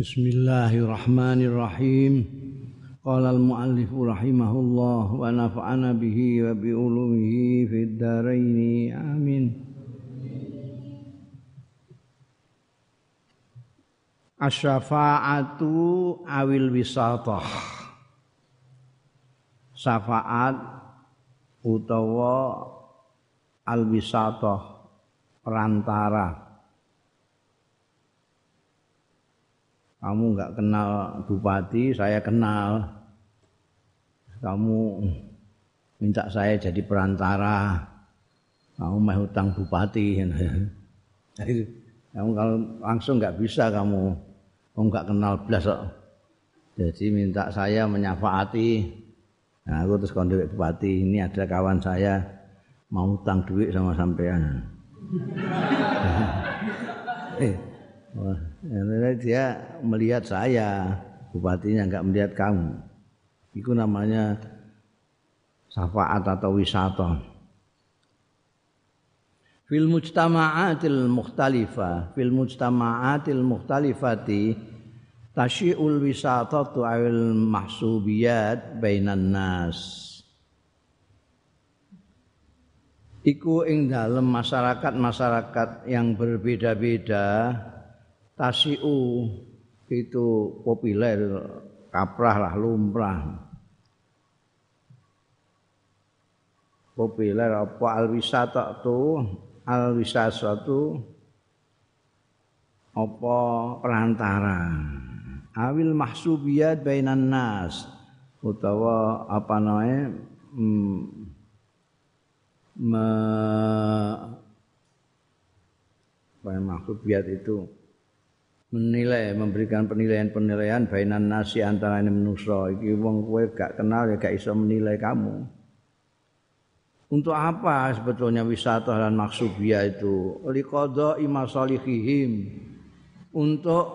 Bismillahirrahmanirrahim. Qala al-muallif rahimahullah wa nafa'ana bihi wa bi ulumihi fid dharain. Amin. Asy-syafa'atu awil wisatah. Syafaat utawa al-wisatah perantara. Kamu nggak kenal bupati, saya kenal. Kamu minta saya jadi perantara. Kamu mau hutang bupati. kamu kalau langsung nggak bisa kamu, kamu nggak kenal belas Jadi minta saya menyafaati. Nah, aku terus kondek bupati ini ada kawan saya mau hutang duit sama sampean. eh, Wah, dia melihat saya, bupatinya nggak melihat kamu. Itu namanya syafaat atau wisata. Fil mujtama'atil mukhtalifah, fil mujtama'atil mukhtalifati tasyi'ul wisatatu awil mahsubiyat bainan nas. Iku ing dalam masyarakat-masyarakat yang berbeda-beda tasiu itu populer kaprah lah lumrah. Populer apa? Alwisata tu alwisasa tu apa? Perantara. Awil mahsubiyat bainan nas utawa apa namanya hmm, me, apa yang mahsubiyat itu menilai memberikan penilaian-penilaian bainan nasi antara ini manusia iki wong kowe gak kenal ya gak iso menilai kamu. Untuk apa sebetulnya wisata dan maksubia itu? Liqadha imasalihihim. Untuk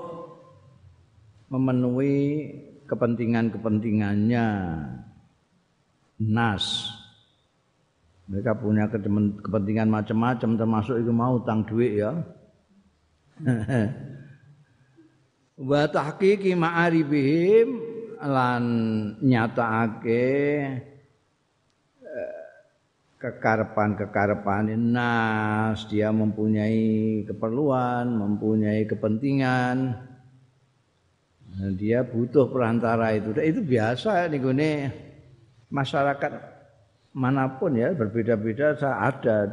memenuhi kepentingan-kepentingannya. Nas. Mereka punya kepentingan macam-macam termasuk itu mau utang duit ya wa tahqiqi ma'aribihim lan nyatakake eh, kekarepan-kekarepan nas dia mempunyai keperluan, mempunyai kepentingan. dia butuh perantara itu. Itu biasa nih gue masyarakat mana pun ya berbeda-beda ada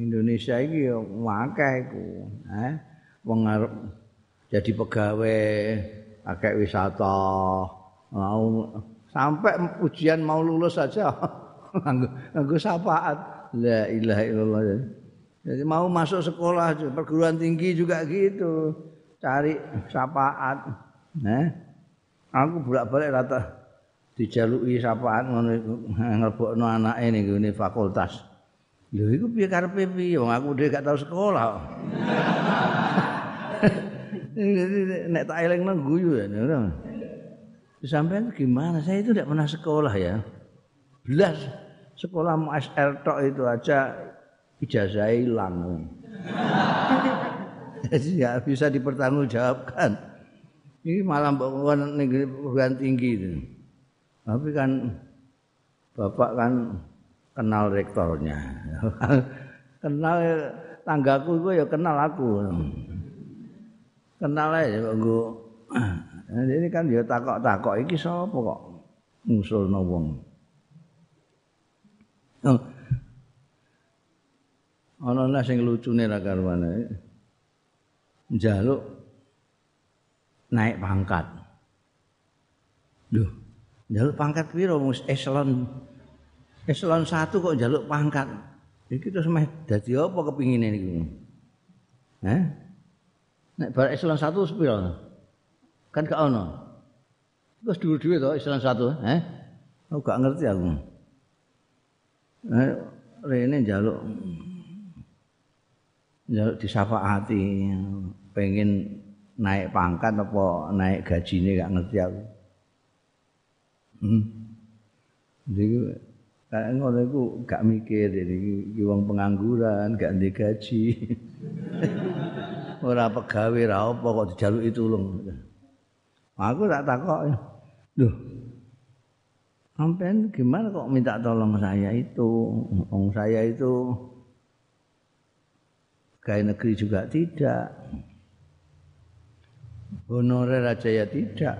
Indonesia ini wakai ku, eh, jadi pegawai pakai wisata. Mau sampai ujian mau lulus saja nganggo syafaat. La ilaha illallah. Jadi mau masuk sekolah perguruan tinggi juga gitu. Cari syafaat. Nah aku bolak-balik rata dijalui syafaat ngono nglebokno anake ning ngene fakultas. Lho iku piye karepe piye? Wong aku dhewe gak tau sekolah nek tak eling nang guyu ya. Sampai gimana? Saya itu tidak pernah sekolah ya. Belas sekolah SR tok itu aja ijazah hilang. Jadi ya bisa dipertanggungjawabkan. Ini malah bukan negeri perguruan tinggi itu. Tapi kan bapak kan kenal rektornya. kenal tanggaku itu ya kenal aku. Kenal aja nggo ini kan dia takok-takok iki sapa kok ngusulno wong? Oh. ana sing lucune ra karwane njaluk naik pangkat. Lho njaluk pangkat piro eselon? Eselon 1 kok njaluk pangkat. Iki terus meh dadi apa kepingine niku? Hah? Nek bar eselon 1 sepiro? Kan gak ono. Wis dhuwur-dhuwur to eselon 1, eh? Aku gak ngerti aku. Eh, rene njaluk njaluk disafaati pengen naik pangkat apa naik gajine gak ngerti aku. Hmm. Jadi kayak ngono gak mikir iki wong pengangguran, gak ndek gaji. ora pegawe ra apa kok dijaluki tulung. Aku tak takok. Loh. Sampean gimana kok minta tolong saya itu? Wong saya itu pegawai negeri juga tidak. Honorer aja ya tidak.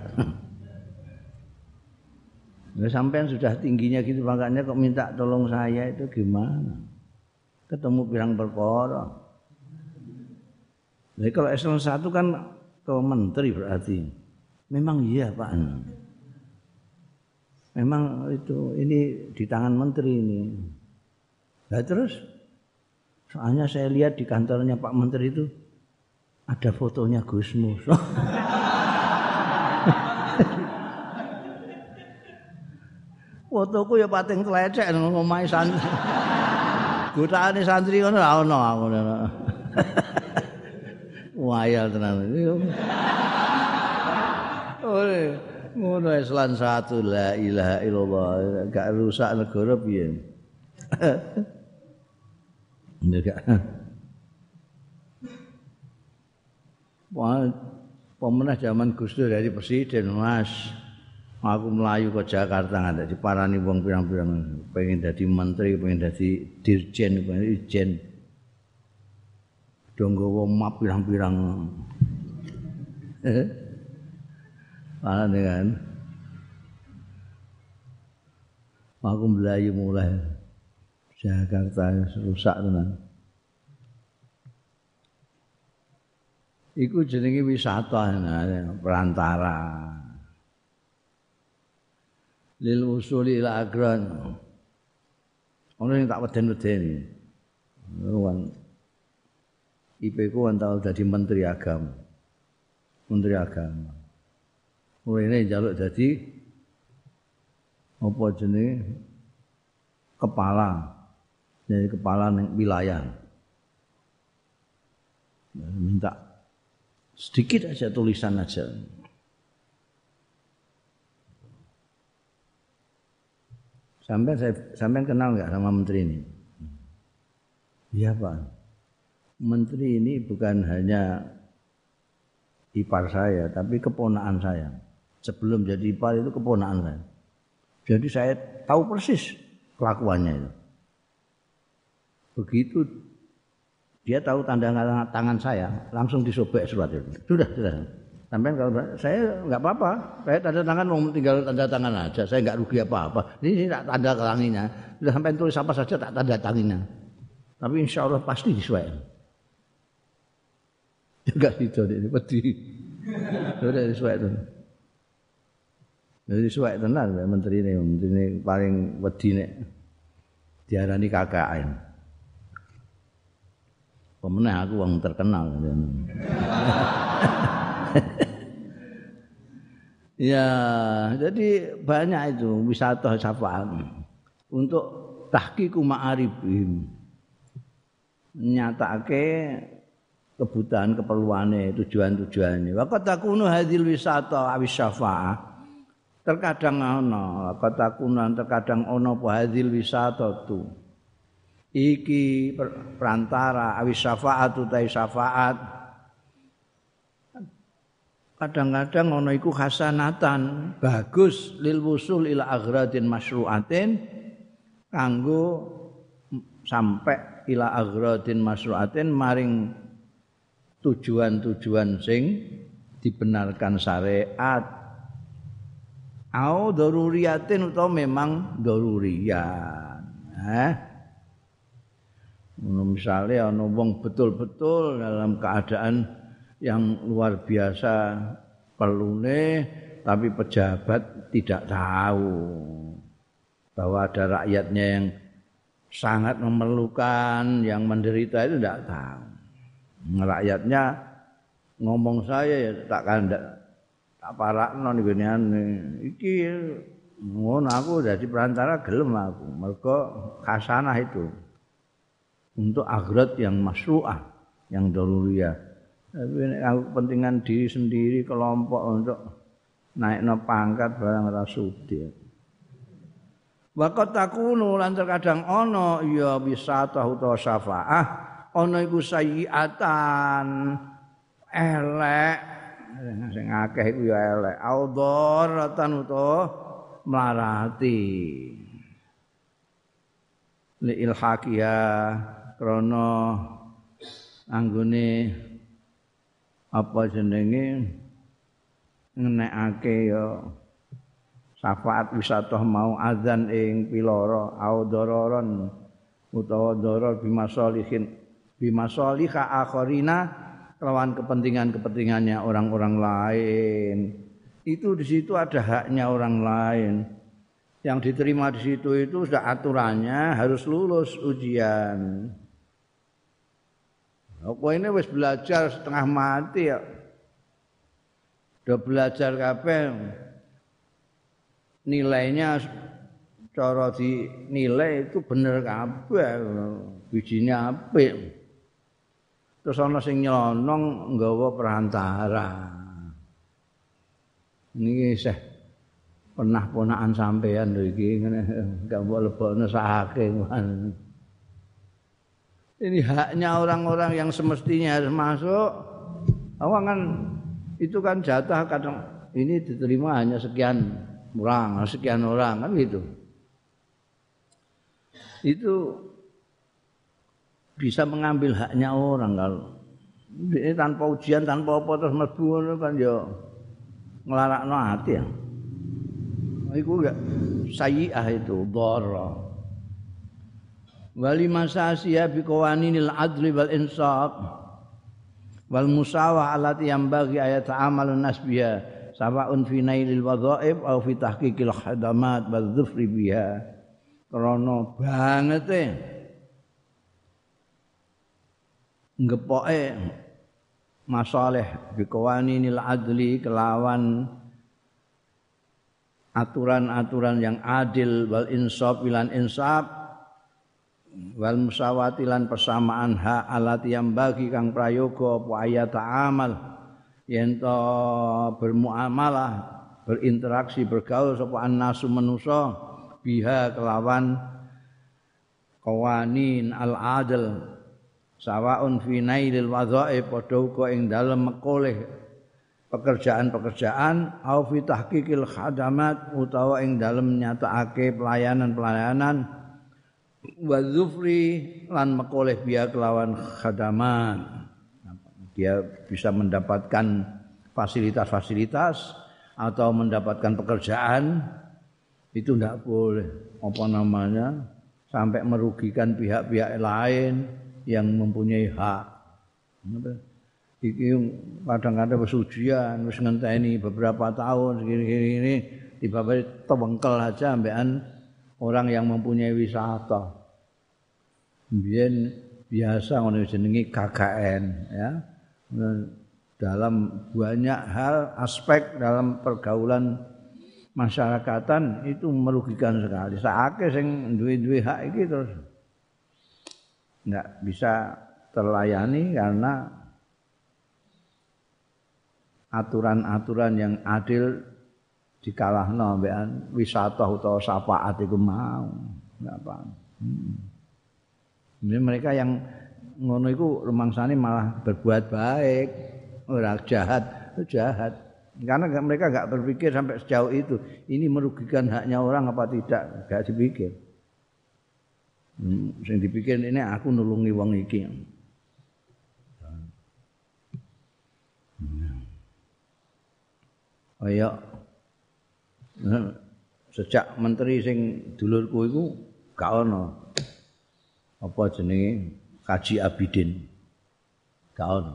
Ya sampean sudah tingginya gitu makanya kok minta tolong saya itu gimana? Ketemu pirang perkara. Jadi kalau eselon satu kan ke menteri berarti. Memang iya Pak. Memang itu ini di tangan menteri ini. Nah terus soalnya saya lihat di kantornya Pak Menteri itu ada fotonya Gusmus. fotoku ya pating telecek nang omahe santri. Gotaane santri ngono ora ono aku. Wayal tenan. Ore ngono Islam satu la ilaha illallah gak rusak negara piye. Wah, pemenang zaman Gus Dur dari presiden, Mas. aku melayu ke Jakarta nggak di parani wong pirang-pirang pengen jadi menteri pengen jadi dirjen pengen donggo map pirang-pirang. Mana dengan aku melayu mulai. Jakarta rusak tenan. Iku jenenge wisata nah, perantara. lil usuli ila agran ono sing tak weden-wedeni wan IP ku tau dadi menteri agama. Menteri agama. Ini jaluk dadi apa jenenge? Kepala. Jadi kepala ning wilayah. Minta sedikit aja tulisan aja. Sampai saya sampai kenal nggak sama menteri ini? Iya pak. Menteri ini bukan hanya ipar saya, tapi keponaan saya. Sebelum jadi ipar itu keponaan saya. Jadi saya tahu persis kelakuannya itu. Begitu dia tahu tanda tangan saya, langsung disobek surat itu. Sudah, sudah. Sampai kalau saya nggak apa-apa, saya tanda tangan mau tinggal tanda tangan aja, saya nggak rugi apa-apa. Ini tak tanda tanginya, sudah sampai tulis apa saja tak tanda tanginya. Tapi insya Allah pasti disesuaikan. Juga itu ini peti. Sudah disesuaikan. Jadi sesuai tenan menteri ini, menteri ini paling wedi nih diarani KKN. Pemenang aku yang terkenal. ya, jadi banyak itu wisata syafaat untuk tahqiqu ma'arifim. Nyatake kebutuhan keperluannya tujuan-tujuannya. Wa qad takunu hadhil wisata awis syafaah. Terkadang ana, qad takunu terkadang ana apa hadhil wisata tu. Iki perantara awis syafaat utai syafaat kadang-kadang ono iku hasanatan bagus lil wusul ila aghradin masyru'atin kanggo sampai ila aghradin masyru'atin maring tujuan-tujuan sing dibenarkan syariat. Au daruriyatin utawa memang daruriyat eh? Misalnya ono wong betul-betul dalam keadaan yang luar biasa perlune tapi pejabat tidak tahu bahwa ada rakyatnya yang sangat memerlukan yang menderita itu tidak tahu rakyatnya ngomong saya ya tak kandak tak parakno niku iki ngono aku jadi perantara gelem aku. Mergo khasanah itu. Untuk agrat yang masyru'ah yang daruriyah. Tapi aku kepentingan diri sendiri kelompok untuk naik no pangkat barang rasudi. Waktu takunu lan terkadang ono ya bisa tahu syafaah ono iku sayiatan. Elek. Sing akeh iku ya elek. Audharatan utawa mlarati. Li ilhaqiya krana anggone apa jenenge? Ngenekake ya syafaat wisata mau azan ing piloro audororon utawa doror bimasolihin bimasolika akhirina lawan kepentingan-kepentingannya orang-orang lain. Itu di situ ada haknya orang lain. Yang diterima di situ itu sudah aturannya harus lulus ujian. Aku ini wis belajar setengah mati ya. Udah belajar kabeh. Nilainya cara dinilai itu bener kabeh. Bijinya apik terus ana sing nyelonong nggawa perantara. Ini sih pernah ponakan sampean lho iki ngene. Gak mbok lebokno saking ini haknya orang-orang yang semestinya harus masuk. Awang kan itu kan jatah kadang ini diterima hanya sekian orang, sekian orang kan gitu. Itu bisa mengambil haknya orang kalau ini tanpa ujian tanpa apa terus mlebu kan ya nglarakno hati ya. Iku enggak sayyi'ah itu dharra. Wali masasiya bi qawaninil adli wal insaf wal musawah allati bagi ayat amalun nasbiya sawa'un fi nailil wadhaib au fi tahqiqil khadamat wa dzufri biha krana bangete ngepoke masalih nil adli kelawan aturan-aturan yang adil wal insaf bilan insaf wal musawatilan persamaan hak alat yang bagi kang prayoga apa ayat amal. Yen to bermuamalah berinteraksi bergaul sapa annasu manusa biha kelawan qawanin al adl sawaun fi nailil wadha'i padha uga ing dalem mekoleh pekerjaan-pekerjaan au fi tahqiqil khadamat utawa ing dalem nyatakake pelayanan-pelayanan wa lan mekoleh biha kelawan khadamat. Dia bisa mendapatkan fasilitas-fasilitas atau mendapatkan pekerjaan itu tidak boleh apa namanya sampai merugikan pihak-pihak lain yang mempunyai hak. Iki kadang-kadang wis ujian, wis ngenteni beberapa tahun segini-gini ini tiba-tiba tewengkel aja ambekan orang yang mempunyai wisata. Biyen biasa ngono jenenge KKN ya dalam banyak hal aspek dalam pergaulan masyarakatan itu merugikan sekali. Saake sing duwe-duwe hak iki terus enggak bisa terlayani karena aturan-aturan yang adil dikalahno mbekan wisata utawa syafaat iku mau. Apa. Hmm. Ini mereka yang ngono iku rumangsane malah berbuat baik, ora jahat, jahat. Karena mereka enggak berpikir sampai sejauh itu. Ini merugikan haknya orang apa tidak, enggak dipikir. Hmm, sing dipikir ini aku nulungi wong iki. Kaya sejak menteri sing dulurku iku gak ono. Apa jenenge? Kaji abidin. Gak ono.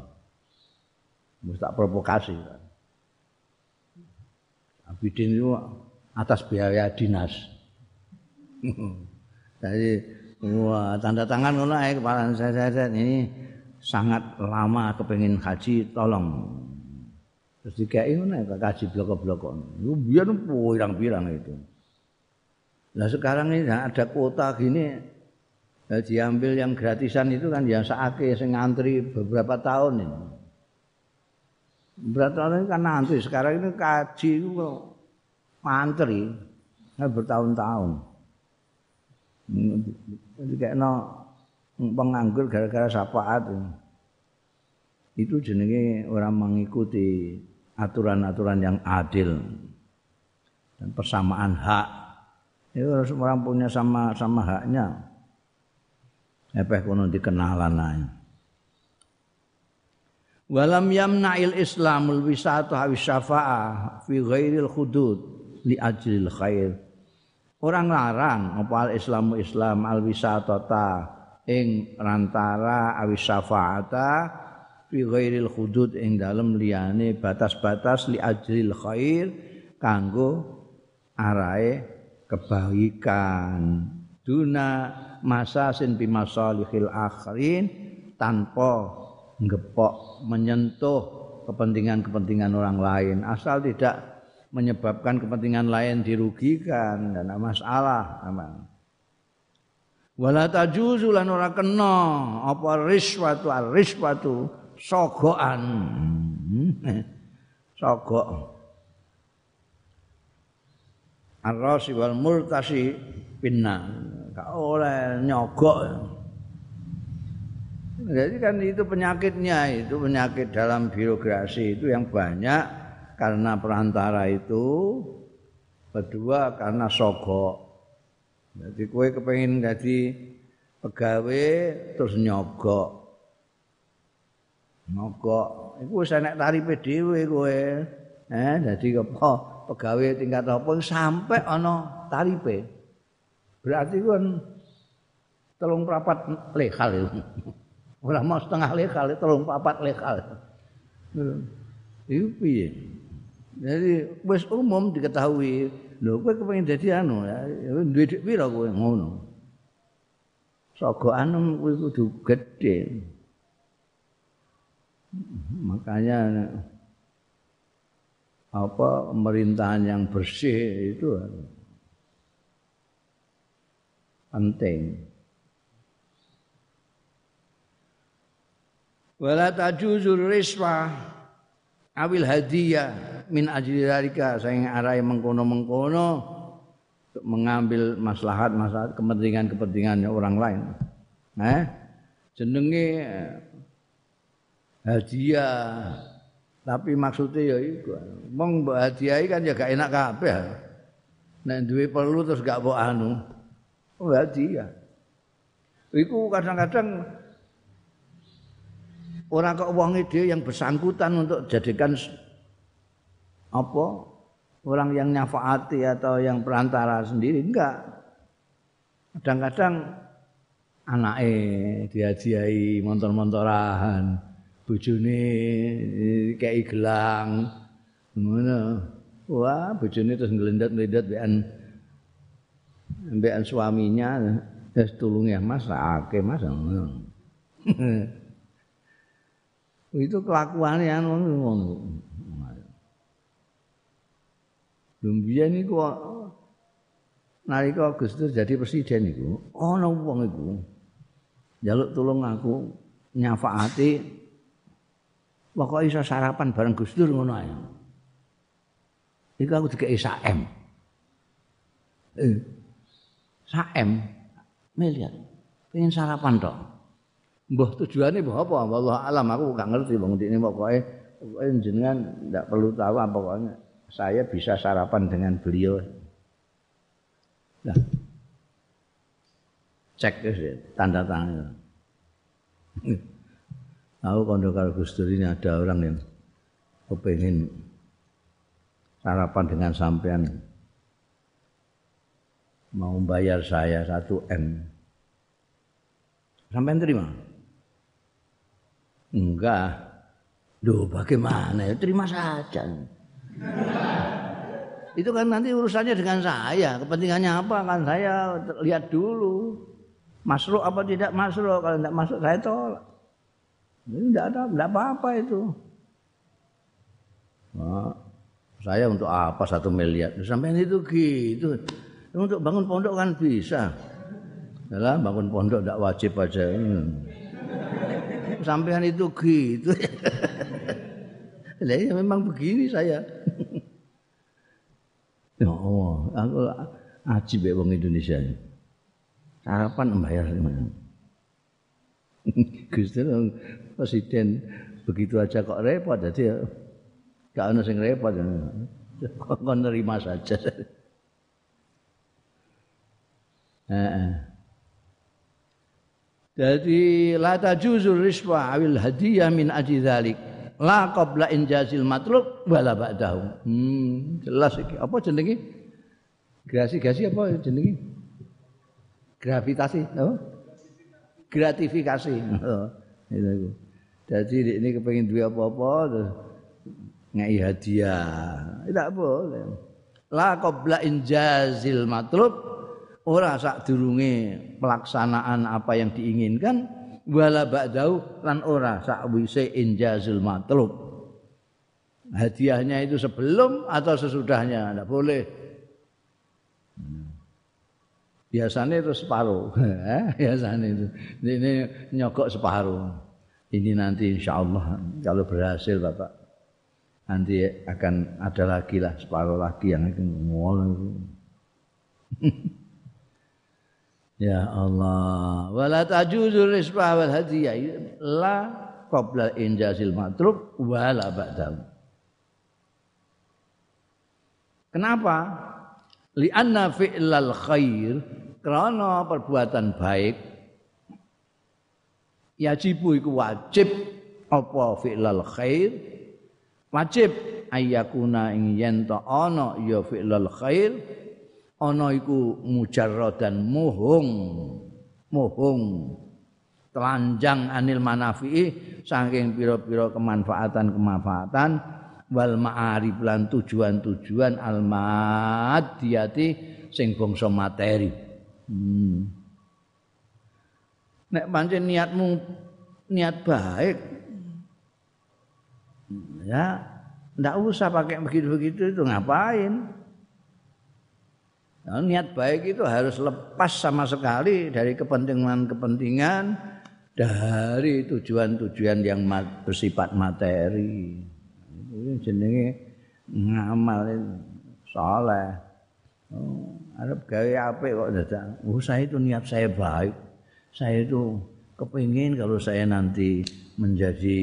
Mesti tak provokasi abidin itu atas biaya dinas. Jadi wah tanda tangan ngono ae kepala saya, saya ini sangat lama kepengin haji tolong terus dikai ngono ya kaji blok-blok itu biar pirang-pirang itu Nah sekarang ini ada kuota gini Nah, diambil yang gratisan itu kan yang saake sing ngantri beberapa tahun ini. Beberapa tahun ini kan ngantri. Sekarang ini kaji itu ngantri nah, bertahun-tahun. Jadi kayak no penganggur gara-gara syafaat itu jenenge orang mengikuti aturan-aturan yang adil dan persamaan hak. Itu harus orang punya sama sama haknya. Epeh kono dikenalan ae. Walam yamna'il Islamul wisatu hawi syafa'ah fi ghairil hudud li ajril khair. Orang larang apa al Islamu Islam al wisatata ing rantara awi syafa'ata fi ghairil hudud ing dalem liyane batas-batas li ajril khair kanggo arahe kebaikan duna masa sin bimasalihil akhirin tanpa ngepok menyentuh kepentingan-kepentingan orang lain. Asal tidak menyebabkan kepentingan lain dirugikan. Dan masalah aman wala tajuzu lan ora kena apa riswatu ar riswatu sogoan sogok. Arrasi wal murtasi pinna. Gak oleh nyogok. Jadi kan itu penyakitnya itu penyakit dalam birokrasi itu yang banyak karena perantara itu kedua karena sogok jadi kue kepengen jadi pegawai terus nyogok Mogok iku wis enek tarife dhewe kowe. Eh dadi apa pegawai tingkat apa sampai ana tarife. Berarti kan telung prapat lekal itu. Ora mau setengah lekal, telung papat lekal. Iku piye? Jadi wis umum diketahui. Lho kowe kepengin dadi anu ya, duwe dik pira kowe ngono. Sogokan kuwi kudu gedhe. Makanya apa pemerintahan yang bersih itu penting. Wala tajuzur riswa awil hadiah min ajli dalika saing arai mengkono-mengkono untuk mengambil maslahat maslahat kepentingan-kepentingannya orang lain. Eh? Jenenge hadiah. Tapi maksudnya ya iku. Mbok hadiahi kan ya gak enak kabeh. Nek duwe perlu terus gak mbok anu. Oh hadiah. Iku kadang-kadang orang kok wong ide yang bersangkutan untuk jadikan apa? Orang yang nyafaati atau yang perantara sendiri enggak. Kadang-kadang anake dihadiahi motor-motoran bojone kei gelang ngono. Wah bojone terus nglendat-nglendat mbekan mbekan suaminya terus tulung ya Mas akeh Mas itu kelakuan yang ngono Lumbia ini kok nalika Gus jadi presiden iku ana wong iku njaluk tulung aku nyafaati Pokoknya iso sarapan bareng Gus Dur ngono ae. Iku aku dikei saem. Eh. Saem miliar. Pengen sarapan tok. Mbah tujuane mbah apa? Allah alam aku gak ngerti wong ndekne pokoke pokoke jenengan ndak perlu tahu apa pokoknya saya bisa sarapan dengan beliau. Nah. Cek tanda tangan. Aku kondo karo Gus ini ada orang yang kepengen sarapan dengan sampean mau bayar saya satu M. Sampean terima? Enggak. Duh, bagaimana ya? Terima saja. Itu kan nanti urusannya dengan saya. Kepentingannya apa kan saya lihat dulu. Masuk apa tidak masuk. Kalau tidak masuk saya tolak. Ini tidak ada, tidak apa-apa itu. Nah, saya untuk apa satu miliar? Sampai itu gitu. Untuk bangun pondok kan bisa. Yalah, bangun pondok tidak wajib aja. Hmm. Sampean itu gitu. ya memang begini saya. Ya Allah, aku ajib ya wong Indonesia. Harapan membayar. Gus presiden begitu aja kok repot jadi ya gak ono sing repot kok nerima saja Jadi la tajuzur riswa awil hadiyah min aji dzalik. La qabla injazil matlub wala ba'dahu. Hmm, jelas iki. Apa jenenge? Grasi-grasi apa jenenge? Gravitasi, apa? Gratifikasi. Oh, itu. Jadi ini kepengen duit apa-apa terus ngai hadiah. Tidak boleh. La qabla injazil matlub ora sak durunge pelaksanaan apa yang diinginkan wala ba'dau lan ora sakwise injazul matlub. Hadiahnya itu sebelum atau sesudahnya? Tidak boleh. Biasanya itu separuh. Biasanya itu. Ini nyokok separuh. Ini nanti insya Allah kalau berhasil bapak. Nanti akan ada lagi lah separuh lagi yang akan ngomong Ya Allah, wala tajuzul risbah wal hadiyah la qabla injazil matrub wala ba'dahu. Kenapa? Lianna fi'lal khair karena perbuatan baik yajibu iku wajib apa fi'lal khair wajib ayakuna ing yen ana ya fi'lal khair ana iku mujarradan muhung muhung telanjang anil manafi'i saking pira-pira kemanfaatan-kemanfaatan wal ma'arif lan tujuan-tujuan al madiyati sing bangsa materi. Hmm. Nek pancen niatmu niat baik ya ndak usah pakai begitu-begitu itu ngapain? Nah, niat baik itu harus lepas sama sekali dari kepentingan-kepentingan dari tujuan-tujuan yang bersifat materi. Ini jenenge ngamal soleh. Oh, Arab gawe apik kok dadak. Oh, saya itu niat saya baik. Saya itu kepingin kalau saya nanti menjadi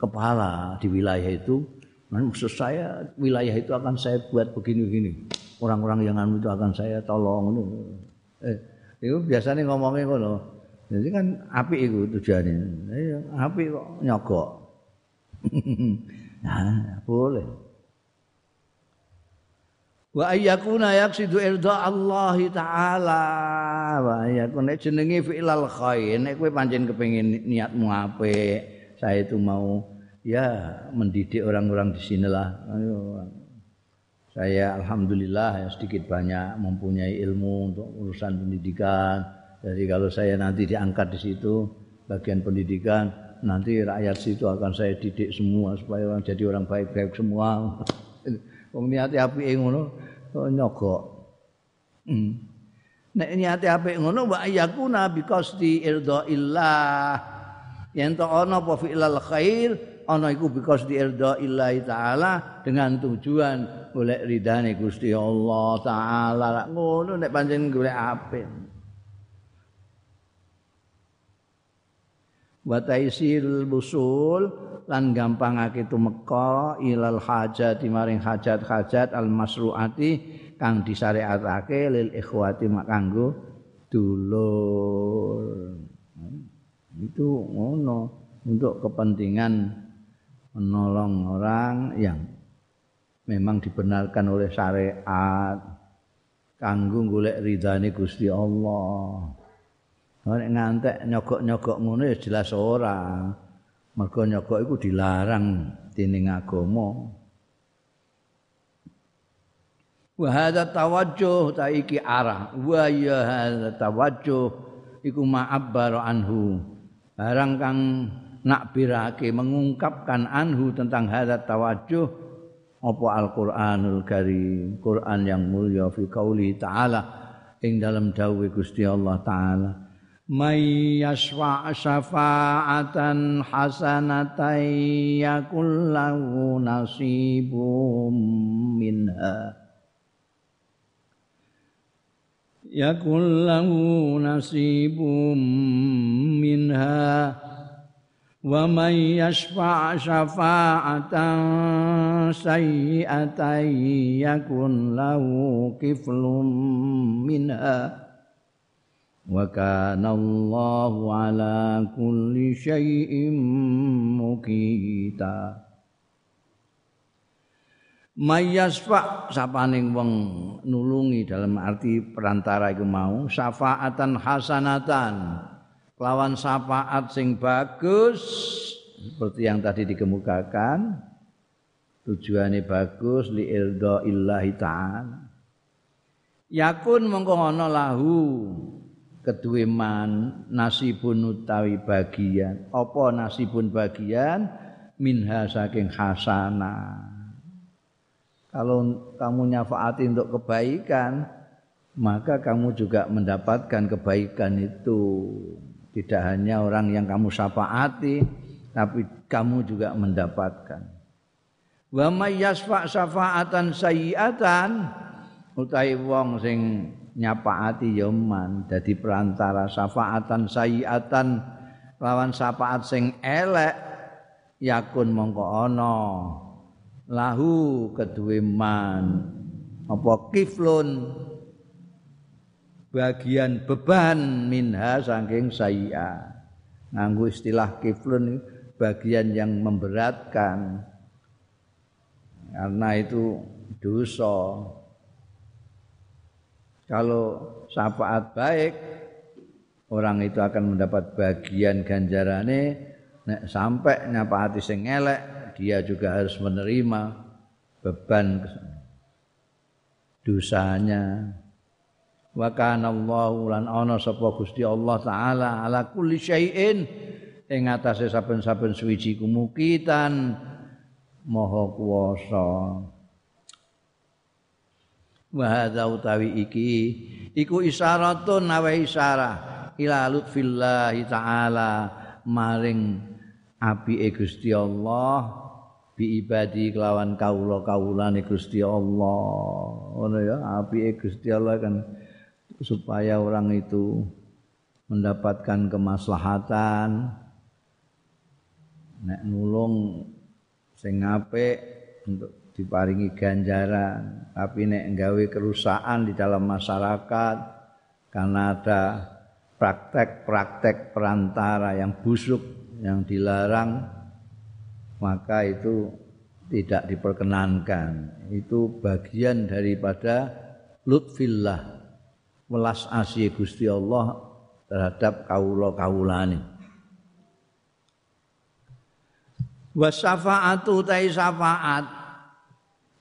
kepala di wilayah itu, maksud saya wilayah itu akan saya buat begini-begini orang-orang yang anu itu akan saya tolong eh itu biasanya ngomongnya ngono. Jadi kan api itu tujuannya. Eh, api kok nyogok. Nah boleh. Wa ayyakuna yaqsidu irda Allah taala. Wa ayyakuna jenenge fi'lal khair nek kowe pancen kepengin niatmu apik saya itu mau ya mendidik orang-orang di sinilah. Ayo saya alhamdulillah ya sedikit banyak mempunyai ilmu untuk urusan pendidikan. Jadi kalau saya nanti diangkat di situ bagian pendidikan, nanti rakyat situ akan saya didik semua supaya orang jadi orang baik-baik semua. Wong niate apike ngono nyogok. Hmm. Nek niate apik ngono wa yakuna bi qasdi. Yen to ana apa fi'lal khair ana iku because di illahi taala dengan tujuan golek ridane Gusti Allah taala. Ngono nek pancen golek apik. Wa taisirul busul lan gampangake tumeka ilal hajat maring hajat-hajat al masruati kang disyariatake lil ikhwati kanggo dulur. Itu ngono untuk kepentingan menolong orang yang memang dibenarkan oleh syariat kanggo golek ridane Gusti Allah. Nek ngantek nyogok-nyogok ngono ya jelas ora. Mergo nyogok iku dilarang dening agama. Wa hadza tawajjuh ta iki arah. Wa ya hadza tawajjuh iku ma'abbar anhu. Barang kang nakbirake mengungkapkan anhu tentang hadat tawajuh apa Al-Qur'anul Karim Quran yang mulia fi qauli ta'ala ing dalam dawuh Gusti Allah taala. May yashfa syafa'atan hasanatan yakul lahu nasibum minha. Yakul lahu nasibum minha wa may yashfa' syafa'atan sayyi'atan yakun lahu kiflum minha. Wa kana Allahu ala kulli syai'in mukita Mayasfa sapaning wong nulungi dalam arti perantara iku mau syafaatan hasanatan lawan syafaat sing bagus seperti yang tadi dikemukakan tujuannya bagus li ildo illahi ta'ala. Yakun mongko lahu kedue man nasibun utawi bagian. Apa nasibun bagian? Minha saking hasanah kalau kamu nyafaati untuk kebaikan maka kamu juga mendapatkan kebaikan itu tidak hanya orang yang kamu syafaati tapi kamu juga mendapatkan. Wa may yasfa syafaatan sayyiatan utahe wong sing nyapaati ya man dadi perantara syafaatan sayyiatan lawan syafaat sing elek yakun mongko ana. Lahu kedue man apa kiflun bagian beban minha saking saya nganggo istilah kiflun bagian yang memberatkan. Karena itu dosa. Kalau syafaat baik orang itu akan mendapat bagian ganjarane. Nek sampai nyapaati sing elek dia juga harus menerima beban dosanya wa kana Allahu lan ana sapa Gusti Allah taala ala kulli syai'in. Ing atase saben-saben suwiji kumukitan maha kuwasa. Wa hadza utawi iki iku isyaratun nawa isyarah ila lutfillahi taala maring apike Gusti Allah bi ibadi kelawan kawula-kawulane Gusti Allah. Ngono ya apike Gusti Allah kan supaya orang itu mendapatkan kemaslahatan. Nek nulung sing apik untuk diparingi ganjaran tapi nek nggawe kerusakan di dalam masyarakat karena ada praktek-praktek perantara yang busuk yang dilarang maka itu tidak diperkenankan. Itu bagian daripada lutfillah welas asih Gusti Allah terhadap kawula-kawulane. Wa syafa'atu ta syafaat.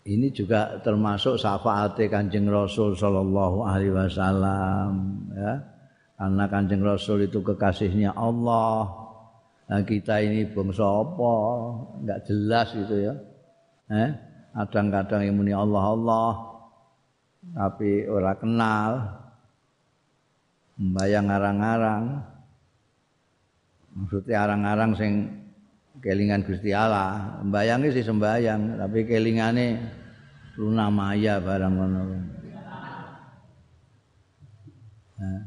Ini juga termasuk syafaat Kanjeng Rasul sallallahu alaihi wasallam ya. Karena Kanjeng Rasul itu kekasihnya Allah. Nah, kita ini bangsa apa? Enggak jelas gitu ya. Eh, kadang-kadang yang muni Allah Allah tapi ora kenal mbayang arang-arang. Maksudnya arang-arang sing kelingan Gusti Allah. Mbayangi sih sembayang tapi kelingane luna maya barang ngono. Nah,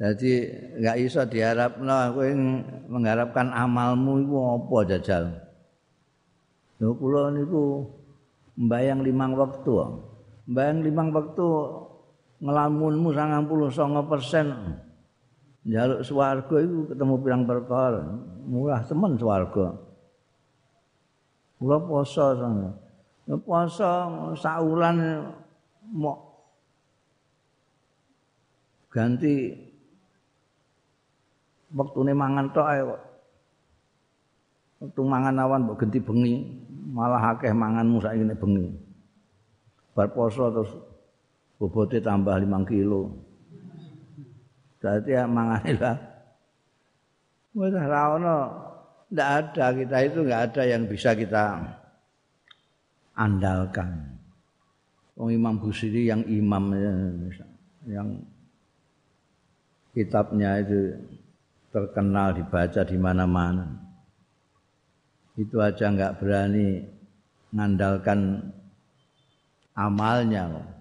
jadi nggak iso diharap aku yang mengharapkan amalmu itu apa jajal? Lho kula niku mbayang limang waktu. Mbayang limang waktu ngelamunmu sangang puluh songo persen. Jaluk swarga itu ketemu pirang perkara. Murah temen swarga. Kula poso sana poso saulan mau ganti waktune mangan tok ae waktu mangan awan mbok ganti bengi malah akeh manganmu saiki bengi. Bar poso terus bobotnya tambah 5 kilo. Berarti ya mangane lah. Wes ora ono ndak ada kita itu enggak ada yang bisa kita andalkan. Wong Imam Busiri yang imam yang kitabnya itu terkenal dibaca di mana-mana. Itu aja enggak berani mengandalkan amalnya.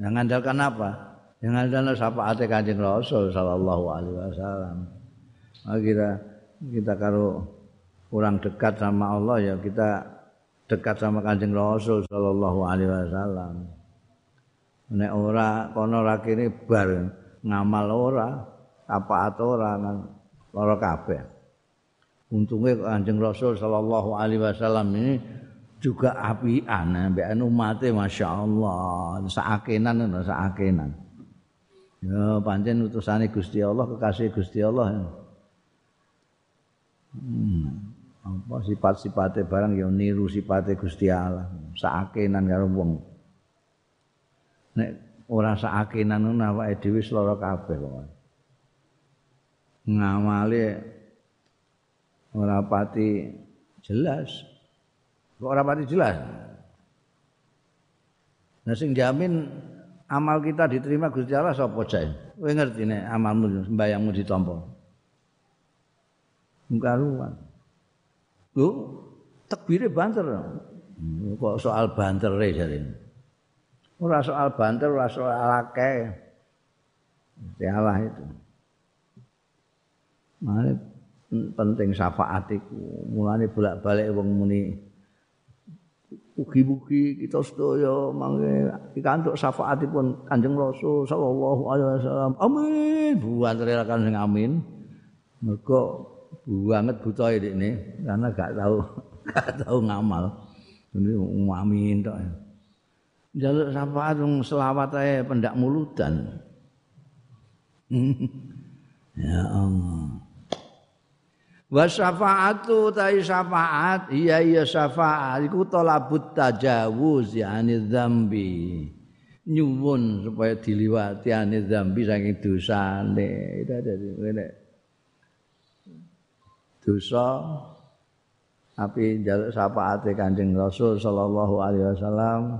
Yang ngandalkan apa? Yang ngandalkan syafaat Kanjeng Rasul sallallahu alaihi wasallam. Akhirnya kita kalau kurang dekat sama Allah ya kita dekat sama Kanjeng Rasul sallallahu alaihi wasallam. Nek ora kono ora kene bar ngamal ora, tapaat ora kan lara kabeh. Untunge Kanjeng Rasul sallallahu alaihi wasallam ini juga apian ambek umate masyaallah saakenan ngono saakenan. Ya pancen utusane Gusti Allah kekasih Gusti Allah. Hmm. Apa sifat-sifate barang ya niru sifate Gusti Allah. Saakenan karo wong. Nek ora saakenan awake dhewe lara kabeh kok. Ngamale ora pati jelas. Kok ora pati jelas? Nah sing jamin amal kita diterima Gusti Allah sapa jae? Kowe ngerti nek amalmu sembayangmu ditampa. Engkaruan. Lho, tekbire banter. Kok soal banter jarene. Ora soal banter, ora soal akeh. Allah itu. Mane penting syafaat iku. Mulane bolak-balik wong muni ugi-ugi kita sedaya mangke pikantuk syafaatipun Kanjeng Rasul sallallahu alaihi wasallam. Amin. Buat relakan sing amin. Mergo banget buta ini karena gak tahu gak tahu ngamal. Ini amin tok. jaluk syafaat wong selawat ae pendak muludan. ya Allah. Wa syafaatu ta syafaat iya iya syafaat iku talabut tajawuz yani dzambi. Nyuwun supaya diliwati ane dzambi saking dosane. Itu dari ngene. Dosa tapi jaluk syafaate Kanjeng Rasul sallallahu alaihi wasallam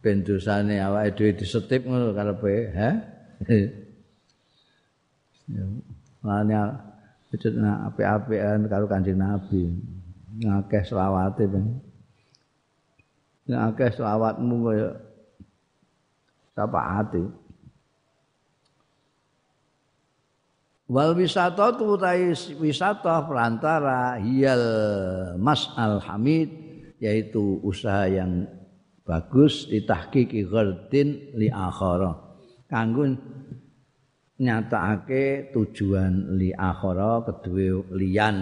ben dosane awake dhewe disetip ngono karepe ha Mane wujud apik-apikan karo Kanjeng Nabi. Ngakeh selawate ben. Ngakeh selawatmu kaya syafaate. Wal wisata tu wisata perantara hiyal mas'al hamid yaitu usaha yang bagus ditahqiqi ghardin li akhara kanggo nyatakake tujuan li akhara kedue liyan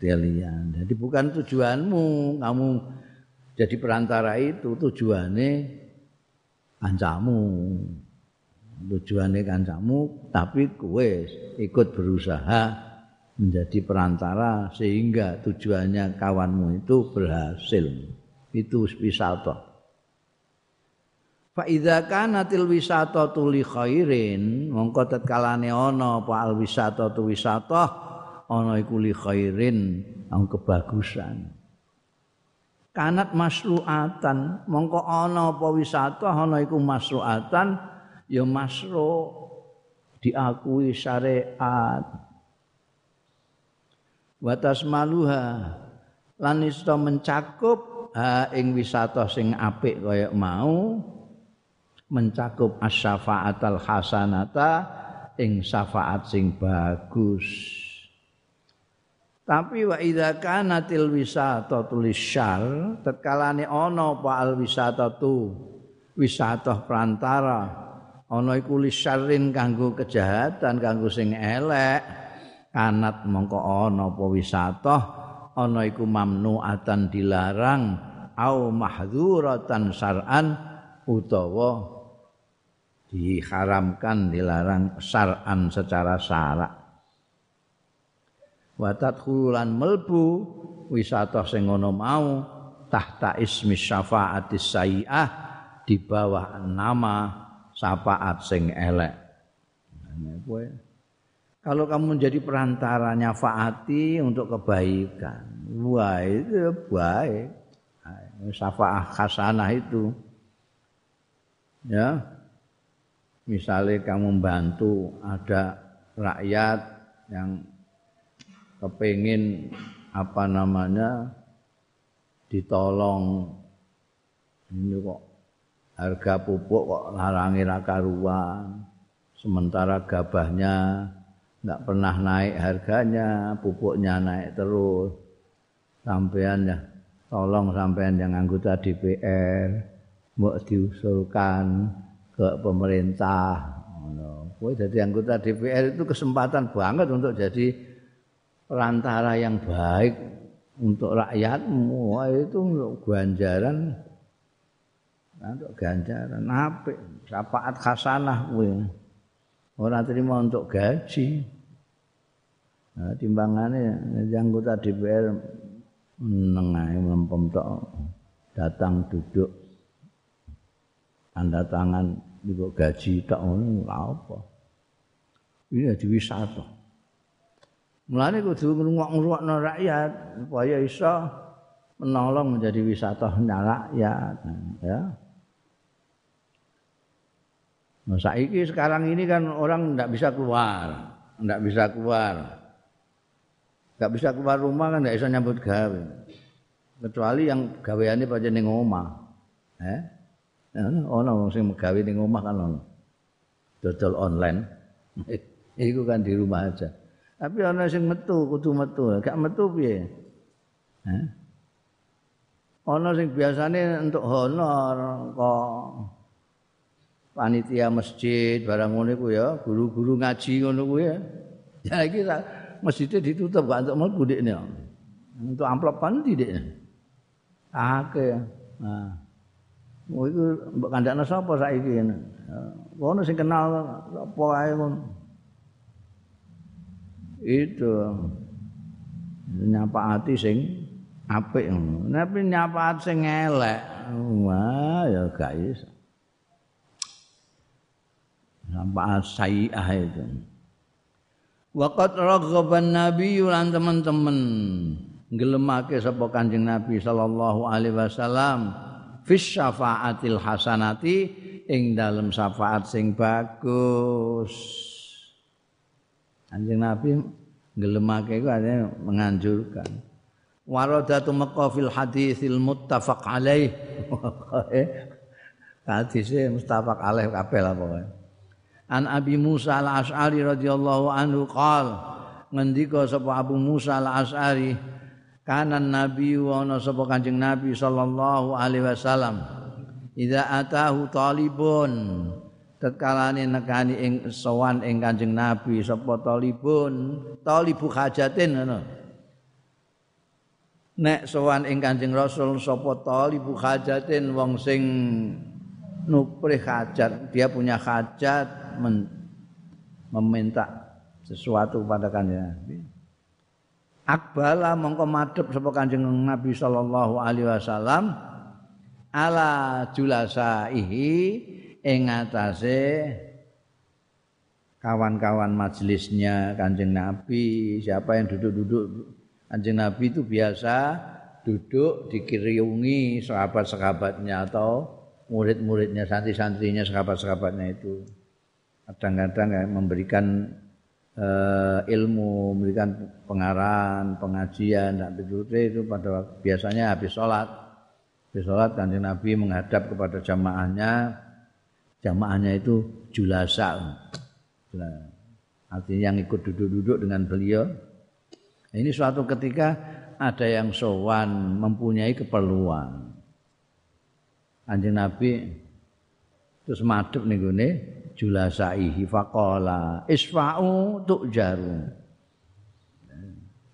liyan jadi bukan tujuanmu kamu jadi perantara itu tujuane kancamu tujuane kancamu tapi kowe ikut berusaha menjadi perantara sehingga tujuannya kawanmu itu berhasil. itu wisata. Fa idza kanatil wisata li khairin, mongko tetkalane ana apa al wisata tu wisata ana iku li khairin, ang kebagusan. Kanat masruatan, mongko ana apa wisata ana iku masruatan ya masru diakui syariat. Watas maluha lan mencakup ha ing wisata sing apik kaya mau mencakup asyafaatal hasanata ing syafaat sing bagus. Tapi wa idza kanatil wisata tulisyal tetkalane ana apa al wisata tu wisata perantara. Ana iku lisyarrin kanggo kejahatan kanggo sing elek. Kanat mongko ana apa wisata ana iku mamnuatan dilarang au mahdzuratan syar'an utawa diharamkan dilarang syar'an secara syarak wa tadkhululan melbu wisata sing mau tahta ismi syafaatis sayyi'ah di bawah nama syafaat sing elek. Nah, kalau kamu menjadi perantaranya faati untuk kebaikan, wah itu baik. Syafaah khasanah itu. Ya. Misalnya kamu membantu ada rakyat yang kepingin apa namanya ditolong. Ini kok harga pupuk kok larangi raka ruang sementara gabahnya Enggak pernah naik harganya, pupuknya naik terus. Sampean ya, tolong sampean yang anggota DPR mau diusulkan ke pemerintah. Kowe jadi anggota DPR itu kesempatan banget untuk jadi perantara yang baik untuk rakyatmu. Wah, itu untuk ganjaran untuk ganjaran apik, syafaat hasanah kowe. Ora terima untuk gaji. Nah, timbangannya anggota DPR menengahi melempem tok datang duduk tanda tangan juga gaji tak ngono apa ini di wisata mulane kudu ngrungok-ngrungokno rakyat supaya iso menolong menjadi wisata rakyat ya Nah, saiki sekarang ini kan orang tidak bisa keluar, tidak bisa keluar. Gak bisa keluar rumah kan gak bisa nyambut gawe. Kecuali yang gaweane pancen ning. Eh? Ono wong sing gawe ning omah kan ono. Dodol online. Iku kan di rumah aja. Tapi ana sing metu, kudu metu. Gak metu piye? Eh? Ana sing biasane untuk honor kok panitia masjid barang ngono iku ya, guru-guru ngaji ngono kuwi ya. Ya iki masjidnya ditutup gak untuk mlebu dekne. Untuk amplop kan tidak. Akeh. Nah. Oh iku mbok kandakno sapa saiki ngene. Ono sing kenal apa ae ngono. Itu nyapa hati sing apik ngono. Tapi nyapa hati sing elek. Wah, ya gak iso. Nyapa sayi'ah itu. Waqat raghaban nabi lan teman-teman ngelemake sapa Kanjeng Nabi sallallahu alaihi wasallam fis syafaatil hasanati ing dalem syafaat sing bagus. Kanjeng Nabi ngelemake iku artinya menganjurkan. Waradatu maqafil hadisil muttafaq alaih. Hadisnya muttafaq alaih kabeh lah pokoknya. An Abi Musa al-As'ari radhiyallahu anhu qal ngendika sapa Abu Musa al-As'ari kanan nabi wa ana sapa Kanjeng Nabi sallallahu alaihi wasallam. Idza atahu talibun. Tetkalane nekani ing sowan ing Kanjeng Nabi sapa talibun. Talibu hajatin ngono. Nek sowan ing Kanjeng Rasul sapa talibu hajatin wong sing nuprih hajat dia punya hajat meminta sesuatu kepada kanjeng Nabi. Akbala mongko madhep sapa kanjeng Nabi sallallahu alaihi wasallam ala julasaihi ing atase kawan-kawan majelisnya kanjeng Nabi. Siapa yang duduk-duduk? Kanjeng Nabi itu biasa duduk dikiriungi sahabat-sahabatnya atau murid-muridnya santri-santrinya sahabat-sahabatnya itu. Kadang-kadang memberikan uh, ilmu, memberikan pengarahan, pengajian dan itu pada biasanya habis sholat. Habis sholat kanjeng Nabi menghadap kepada jamaahnya, jamaahnya itu julasa. Artinya yang ikut duduk-duduk dengan beliau. Ini suatu ketika ada yang sowan mempunyai keperluan. Kanjeng Nabi terus madhep nih julasaihi faqala isfa'u tu'jaru.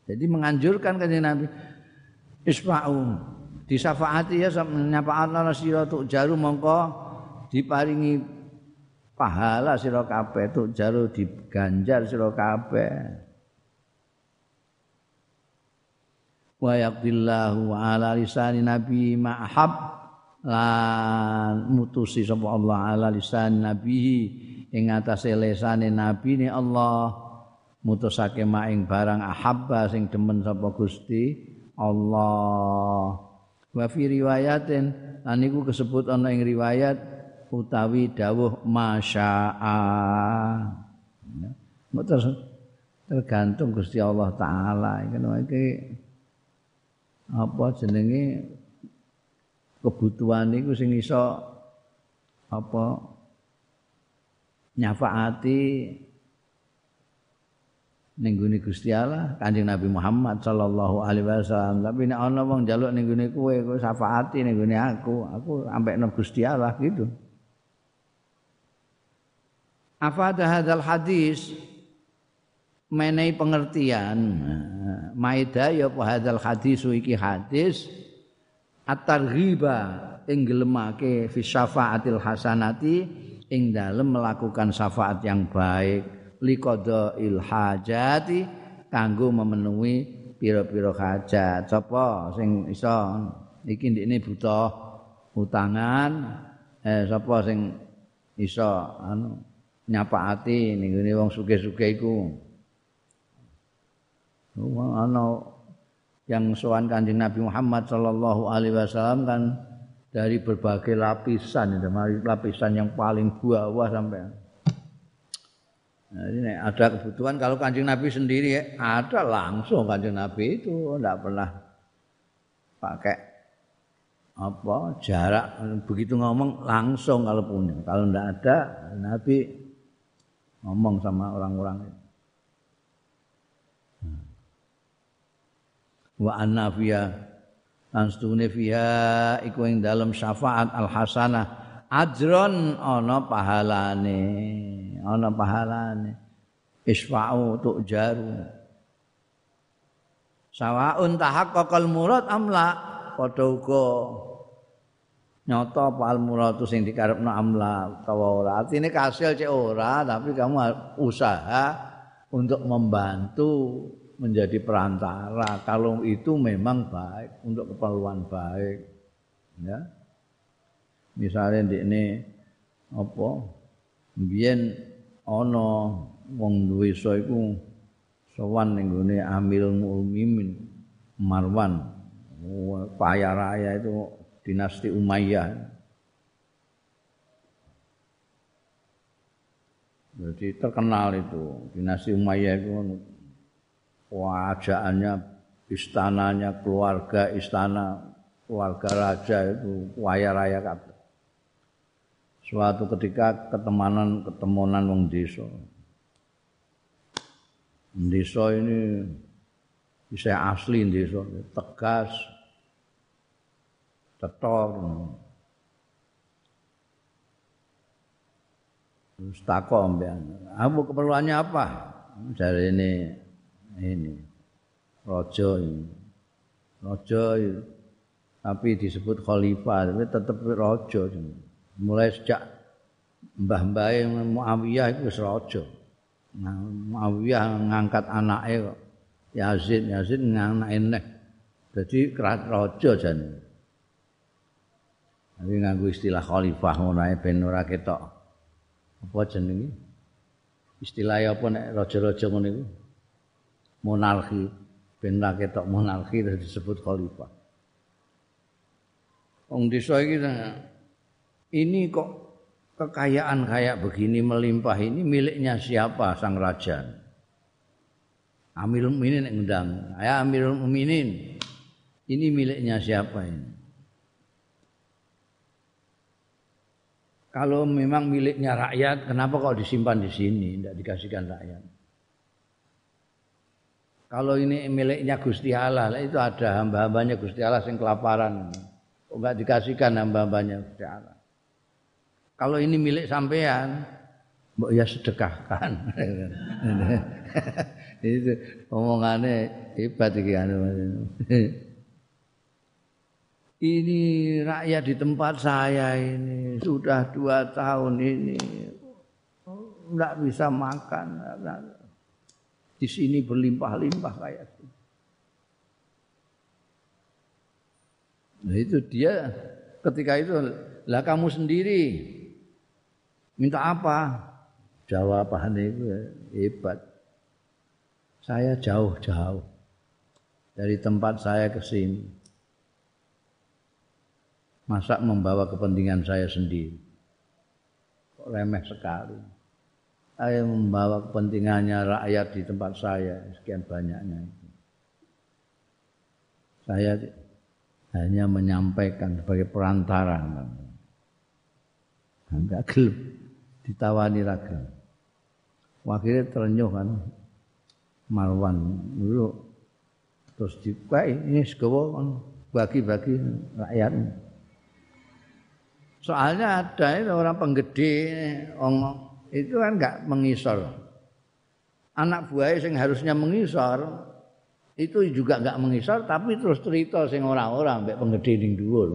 Jadi menganjurkan kanjeng Nabi isfa'u. Disafaati ya nyafaatna sira tu'jaru mongko diparingi pahala sira kabeh tu'jaru diganjar sira kabeh. Wa yaqdillahu ala lisani nabi ma'hab lan mutusi sapa Allah ala lisan nabi ing atase lesane nabi ni Allah mutusake maing barang ahabba sing demen sapa Gusti Allah. Wa fi riwayatin lan iku kesebut ana ing riwayat utawi dawuh masya'a. Ya. tergantung Gusti Allah taala. Iki apa jenenge kebutuhan niku sing iso apa nyafaati ning gune Gusti Allah, Kanjeng Nabi Muhammad sallallahu alaihi wasallam. Tapi nek ana wong njaluk ning gune kowe, kowe syafaati ning gune aku, aku sampai nang Gusti Allah gitu. Afada hadzal hadis menai pengertian maida ya apa hadzal hadis iki hadis at-targhiba ing gelemake fi syafaatil hasanati ing dalem melakukan syafaat yang baik. Liqada il hajati kanggo memenuhi pira-pira hajat. Sapa sing iso? Iki ndekne butuh utangan. Eh sapa sing iso anu nyapaati ning wong sugih-sugih iku? Ana yang sowan Kanjeng Nabi Muhammad sallallahu alaihi wasallam kan dari berbagai lapisan lapisan yang paling bawah sampai Nah, ini ada kebutuhan kalau kanjeng Nabi sendiri ya, ada langsung kanjeng Nabi itu tidak pernah pakai apa jarak begitu ngomong langsung kalau punya kalau tidak ada Nabi ngomong sama orang-orang itu. Wa anna fiya anstune fiha iku ing dalam syafaat al hasanah ajron ana pahalane ana pahalane. Isfa'u tujaru sawaun tahaqqaqal murad amla padha uga nyata pal murad sing dikarepno amla utawa ora. Artine kasil cek ora tapi kamu usaha untuk membantu menjadi perantara. Kalau itu memang baik untuk keperluan baik ya. Misalnya di ini apa mbiyen ana wong duwe iso iku sowan ning gone Amirul Mukminin Marwan. Paya Raya itu dinasti Umayyah. Jadi terkenal itu dinasti Umayyah itu wajahannya istananya keluarga istana keluarga raja itu kaya raya kabeh. Suatu ketika ketemanan ketemuan wong desa. Desa ini bisa asli desa, tegas, cetor terus takon mbian kamu keperluannya apa dari ini ini rojo ini rojo tapi disebut khalifah tapi tetap rojo mulai sejak mbah-mbah Muawiyah itu rojo nah, Muawiyah ngangkat anaknya kok Yazid Yazid ngangkat enek jadi kerat rojo jadi Tapi nganggo istilah khalifah ngono ae ben ora ketok. Apa jenenge? Istilah apa nek raja-raja ngono iku? Monarki. Ben ora ketok monarki disebut khalifah. Wong desa iki ini kok kekayaan kayak begini melimpah ini miliknya siapa sang raja? Amirul Mukminin ngundang. Ya Amirul Mukminin. Ini miliknya siapa ini? Kalau memang miliknya rakyat, kenapa kok disimpan di sini, tidak dikasihkan rakyat? Kalau ini miliknya Gusti Allah, itu ada hamba-hambanya Gusti Allah yang kelaparan. Kok enggak dikasihkan hamba-hambanya Gusti Allah? Kalau ini milik sampean, mbok ya sedekahkan. itu omongannya hebat iki anu. ini rakyat di tempat saya ini sudah dua tahun ini tidak bisa makan di sini berlimpah-limpah kayak itu. Nah itu dia ketika itu lah kamu sendiri minta apa? Jawabannya itu hebat. Saya jauh-jauh dari tempat saya ke sini masa membawa kepentingan saya sendiri kok remeh sekali saya membawa kepentingannya rakyat di tempat saya. Sekian banyaknya itu. Saya hanya menyampaikan sebagai perantara enggak gelap. Ditawani raga akhirnya terenyuh kan. Marwan dulu. Terus dikai ini segawa bagi-bagi rakyat. Soalnya ada orang penggede itu kan nggak mengisor. Anak buahnya yang harusnya mengisor itu juga nggak mengisor tapi terus cerita sing orang-orang mbek penggede ning dhuwur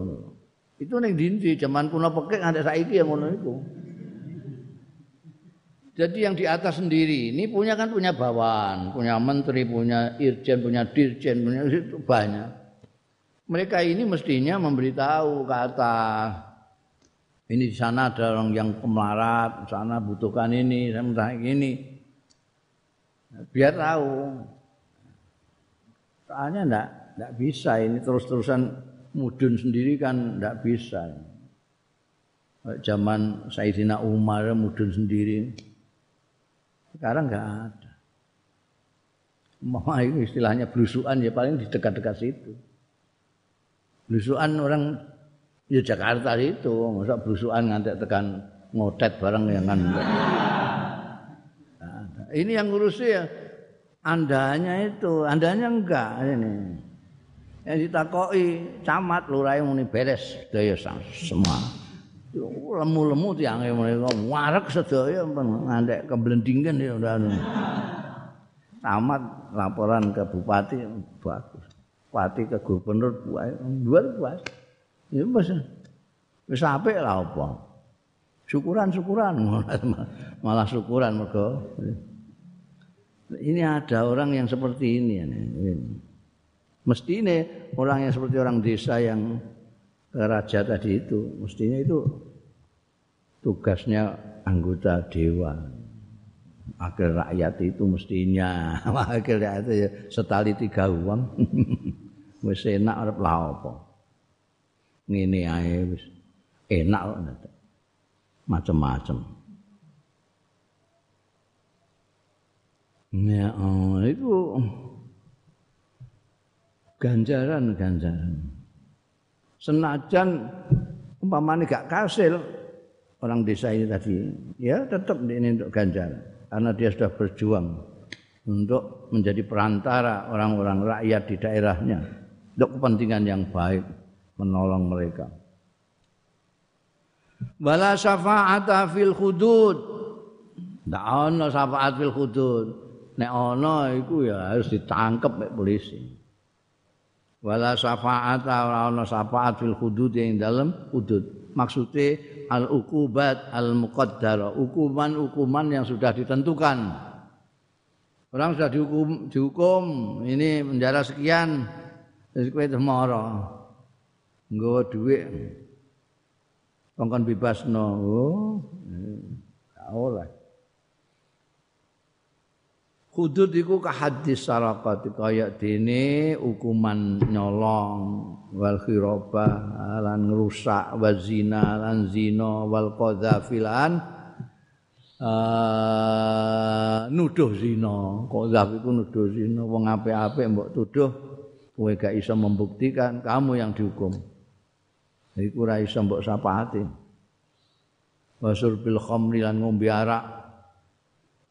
Itu ning dindi zaman kuno pekek ada saiki yang ngono iku. Jadi yang di atas sendiri ini punya kan punya bawahan, punya menteri, punya irjen, punya dirjen, punya itu banyak. Mereka ini mestinya memberitahu ke atas. Ini di sana ada orang yang pemelarat, di sana butuhkan ini, saya minta ini. Biar tahu. Soalnya enggak, enggak bisa ini terus-terusan mudun sendiri kan enggak bisa. Zaman Sayyidina Umar mudun sendiri. Sekarang nggak ada. Mau itu istilahnya belusuan ya paling di dekat-dekat situ. Belusuan orang ya Jakarta itu, masa belusuan ngantek tekan ngotet bareng yang kan. ini yang ngurusi ya andanya itu, andanya enggak ini. Yang ditakoi camat lurah muni beres daya semua. lemu-lemu tiange mereka warek sedaya ngantek keblendingan ya tamat laporan ke bupati bagus bupati ke gubernur luar puas ya wis. Wis apik lah apa? Syukuran-syukuran malah syukuran mergo. Ini ada orang yang seperti ini mesti ini. Orang yang seperti orang desa yang raja tadi itu mestinya itu tugasnya anggota dewan wakil rakyat itu mestinya wakil rakyat itu ya setali tiga uang. Wis enak arep lah apa ngene ae wis enak kok macam-macam ya oh, itu ganjaran ganjaran. Senajan umpamanya gak kasil orang desa ini tadi ya tetap ini untuk ganjar karena dia sudah berjuang untuk menjadi perantara orang-orang rakyat di daerahnya. Untuk kepentingan yang baik menolong mereka. Wala syafa'ata fil hudud ndak ana syafaat fil hudud nek ana iku ya harus ditangkep oleh polisi. Wala syafaat ora ana syafaat fil hudud yang dalam hudud maksudnya al ukubat al muqaddar hukuman-hukuman yang sudah ditentukan. Orang sudah dihukum dihukum ini penjara sekian. Terus kowe temara nggawa dhuwit. Kongkon bebasno oh ya oleh. Hudud iku ka hadis sarakat kaya dene hukuman nyolong wal khirabah lan ngrusak wa zina lan zina wal qadzafilan uh, nuduh zina. Qadzaf iku nuduh zina wong apik-apik mbok tuduh kowe gak iso membuktikan kamu yang dihukum iku ora iso mbok sapati. Wasul bil khamri lan ngombe arak.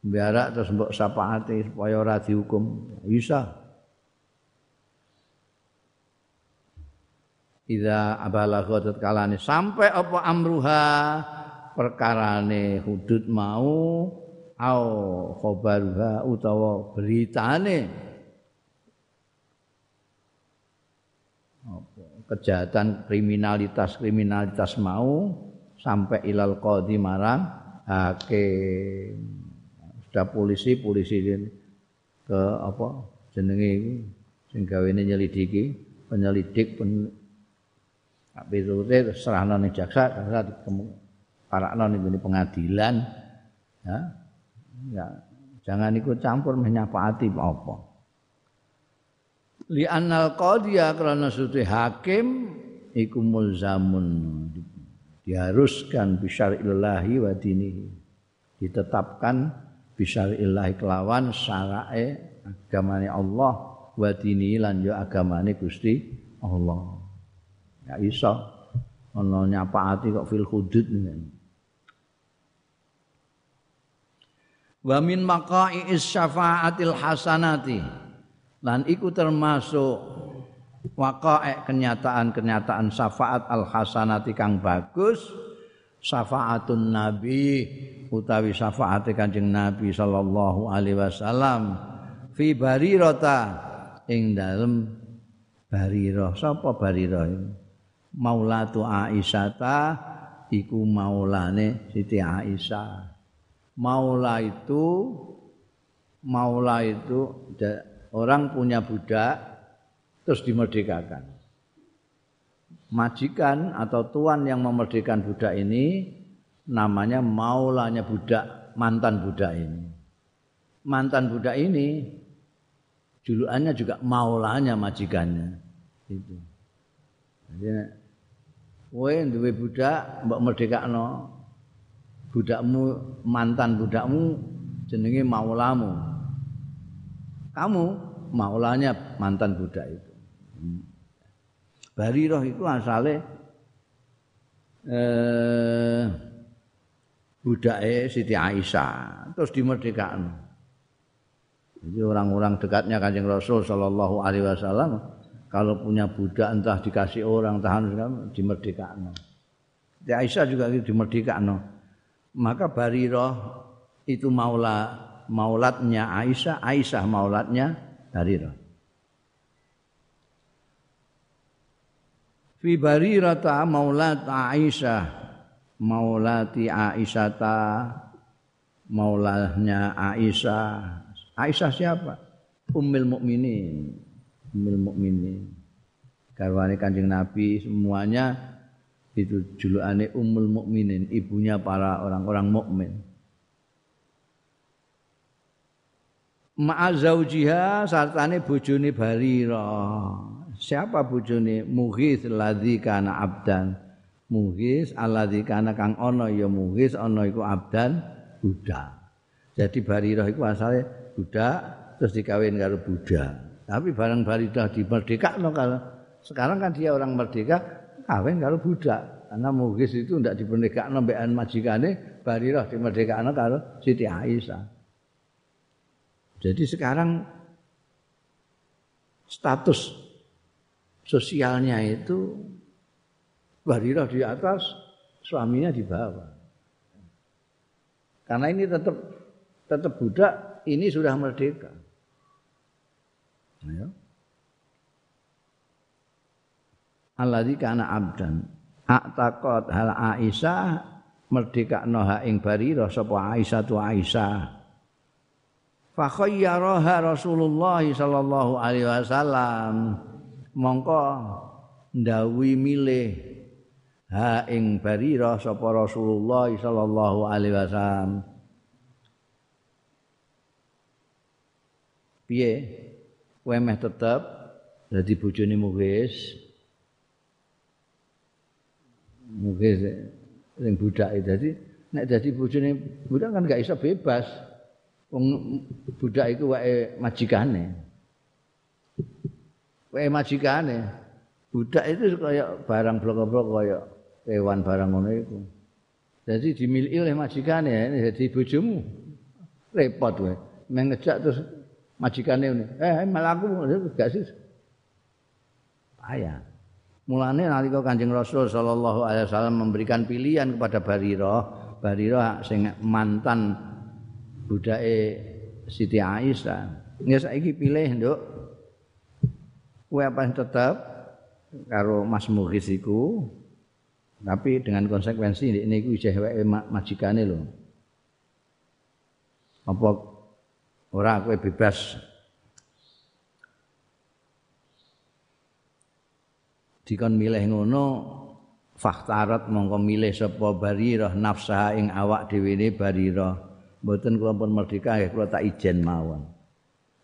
Biarak terus mbok sapaati supaya ora dihukum. Bisa. Ida abalagha tatkalane sampai apa amruha? Perkarane hudud mau au khabaruha utawa beritane apa kejahatan kriminalitas kriminalitas mau sampai ilal qadi marang hakim. Sudah polisi polisi ke apa jenenge iku sing gawene nyelidiki penyelidik pen itu serahno ning jaksa jaksa parakno ning pengadilan. Ya ya jangan ikut campur menyapaati apa li annal qadhiya karena suti hakim iku mulzamun. Diharuskan bisyarillahi wa dinihi. Ditetapkan bisyarillahi kelawan syarae agamane Allah wa dini lan yo agamane Gusti Allah. Ya iso. Ana nyapaati kok fil hudud wa min maqai'is syafaatil hasanati lan iku termasuk waqa'i kenyataan-kenyataan syafaat al hasanati kang bagus syafaatun nabi utawi syafaat kanjeng nabi sallallahu alaihi wasallam fi barirata ing dalem barirah. Sapa barirah maulatu aisyata iku maulane Siti Aisyah. Maula itu maula itu orang punya budak terus dimerdekakan. Majikan atau tuan yang memerdekakan budak ini namanya maulanya budak, mantan budak ini. Mantan budak ini julukannya juga maulanya majikannya. Itu. Jadi kowe duwe budak mbok merdekakno budakmu mantan budakmu jenenge maulamu kamu maulanya mantan budak itu Bariroh itu asale eh budake Siti Aisyah terus dimerdekakan. Jadi orang-orang dekatnya Kanjeng Rasul sallallahu alaihi wasallam kalau punya budak entah dikasih orang tahan dimerdekakan. Siti Aisyah juga dimerdekakan maka Bariroh itu maula maulatnya Aisyah, Aisyah maulatnya Bariroh. Fi Barirata maulat Aisyah, maulati Aisyah ta maulahnya Aisyah. Aisyah siapa? Ummul Mukminin. Ummul Mukminin. Garwane Kanjeng Nabi semuanya itu julukane Ummul Mukminin, ibunya para orang-orang mukmin. Ma'a zaujiha sartane bojone Barira. Siapa bojone? Mughis ladzi kana abdan. Mughis alladzi kana kang ana ya Mughis ana iku abdan budak. Jadi Barirah iku asale budak terus dikawin karo budak. Tapi barang Barirah dimerdekakno kalau sekarang kan dia orang merdeka kawin karo budak. Karena Mugis itu ndak dipernikahan mbekan majikane, Barirah dimerdekakno karo Siti Aisyah. Jadi sekarang status sosialnya itu Barirah di atas, suaminya di bawah. Karena ini tetap tetap budak, ini sudah merdeka. Ya. alladzi kana abdan aqtaqat hal Aisyah merdekakno ha ing barira sapa Aisyah tu Aisyah fa khayyaraha Rasulullah sallallahu alaihi wasallam. Mongko ndawi milih ha ing barira sapa Rasulullah sallallahu alaihi wasallam. Piye? Kowe meh tetep? Dadi bojone Mughis. Mungkin sing budak jadi nek dadi bojone budak kan gak iso bebas wong budak iku wae majikane. Wae majikane. Budak itu kaya barang blok-blok kaya hewan barang ngono iku. Jadi dimiliki oleh majikane jadi bojomu. Repot wae. Mengejak terus majikane ini eh malah aku gak sih? Ayah Mulane nalika Kanjeng Rasul sallallahu alaihi wasallam memberikan pilihan kepada Barira, Barira sing mantan budake Siti Aisyah. Ya saiki pilih, Nduk. Kowe apa tetap karo Mas Mughis iku tapi dengan konsekuensi ini iku isih wae majikane lho. Apa ora kowe bebas dikon milih ngono faktarat mongko milih sapa barirah nafsa ing awak dhewe ne barirah mboten kula pun merdeka ya kula tak ijen mawon.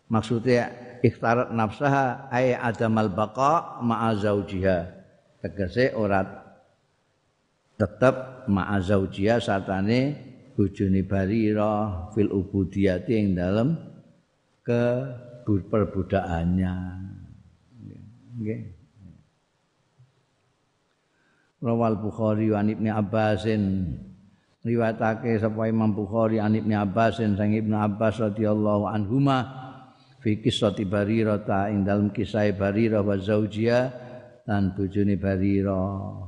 Maksudnya ikhtarat nafsaha ay adamal baqa ma'a zaujiha tegese ora tetep ma'a zaujiha satane bojone barirah fil ubudiyati ing dalem ke perbudakaannya nggih. Rawal Bukhari wa Ibnu Abbasin riwayatake sapa Imam Bukhari an Ibnu Abbas sang Ibnu Abbas radhiyallahu anhuma fi kisati Barirah ta ing dalem kisah Barirah wa zaujia lan bojone Barirah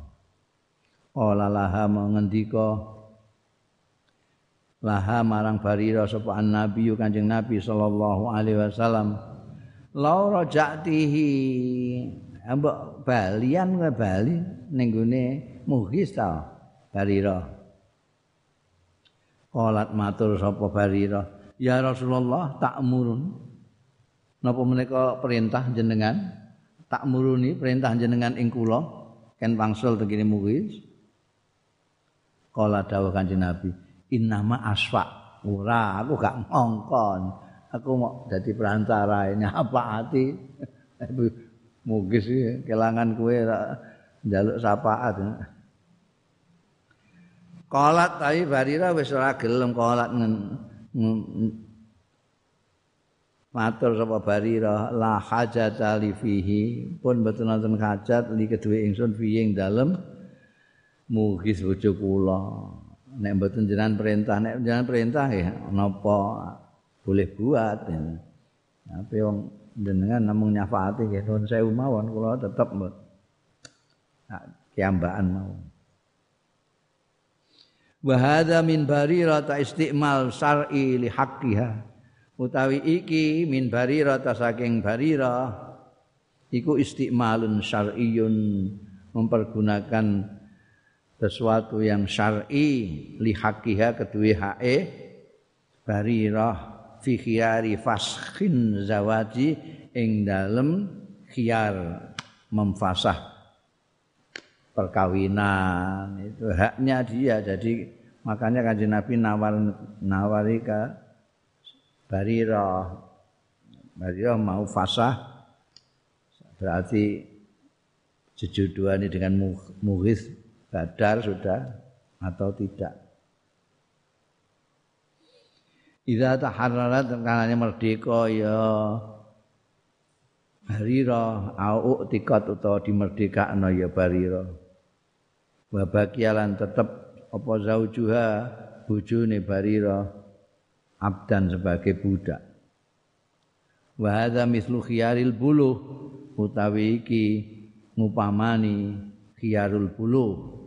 Ola laha mengendika laha marang Barirah sapa Nabi Kanjeng Nabi sallallahu alaihi wasallam Laura jatihi ambek balian bali ning gone muhis ta Barirah Qalat matur sapa Barirah, "Ya Rasulullah, ta'murun." Napa menika perintah jenengan? Ta'muruni perintah jenengan ing kula ken wangsul tegene muwis. Qala dawuh Kanjeng Nabi, "Innama asfa." Ora, aku gak ngongkon. Aku mau dadi perantara ini apa hati. Mugis kelangan kue njaluk syafaat. Kolat tapi Barira wis ora gelem kolat ngen matur sapa Barira la hajat ali fihi. Pun betul nonton hajat li kedue ingsun fi ing dalem mugis bojo kula. Nek mboten jenengan perintah nek jenengan perintah ya napa boleh buat ya. tapi wong jenengan namung nyafaati ya nuwun sewu mawon kula tetep kiambaan mawon wa hadza min barirata istimal syar'i li haqqiha. Utawi iki min barirata saking barira iku istimalun syar'iyun mempergunakan sesuatu yang syar'i li haqqiha kedue hae barirah fi khiyari faskhin zawaji ing dalem khiyar memfasah perkawinan itu haknya dia. Jadi makanya kanjeng Nabi nawar nawari ke Barira. Barira mau fasah. Berarti ini dengan muhis badar sudah atau tidak. Idza taharrarat kanane merdeka ya. Barira au tikat utawa dimerdekakno ya Barira wa baqiyalan tetep apa zaujuha bojone Barira abdan sebagai budak. Wa hadza mislu khiyaril buluh utawi iki ngupamani khiyarul buluh.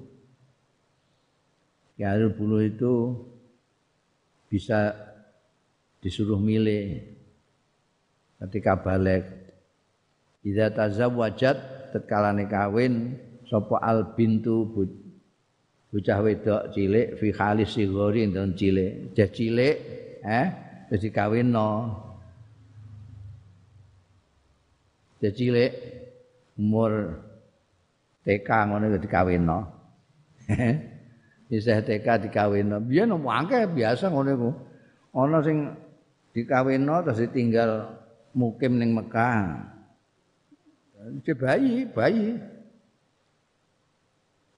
Khiyarul buluh itu bisa disuruh milih ketika balik. Idza tazawwajat tatkala kawin sapa al bintu bocah wedok cilik fi khalis sigori ndon cilik. Jah cilik eh wis dikawinno. Jah cilik umur TK ngono wis dikawinno. Isih TK dikawinno. Biyen akeh? Biasa ngono iku. Ana sing dikawinno terus ditinggal mukim ning Mekah. Bayi bayi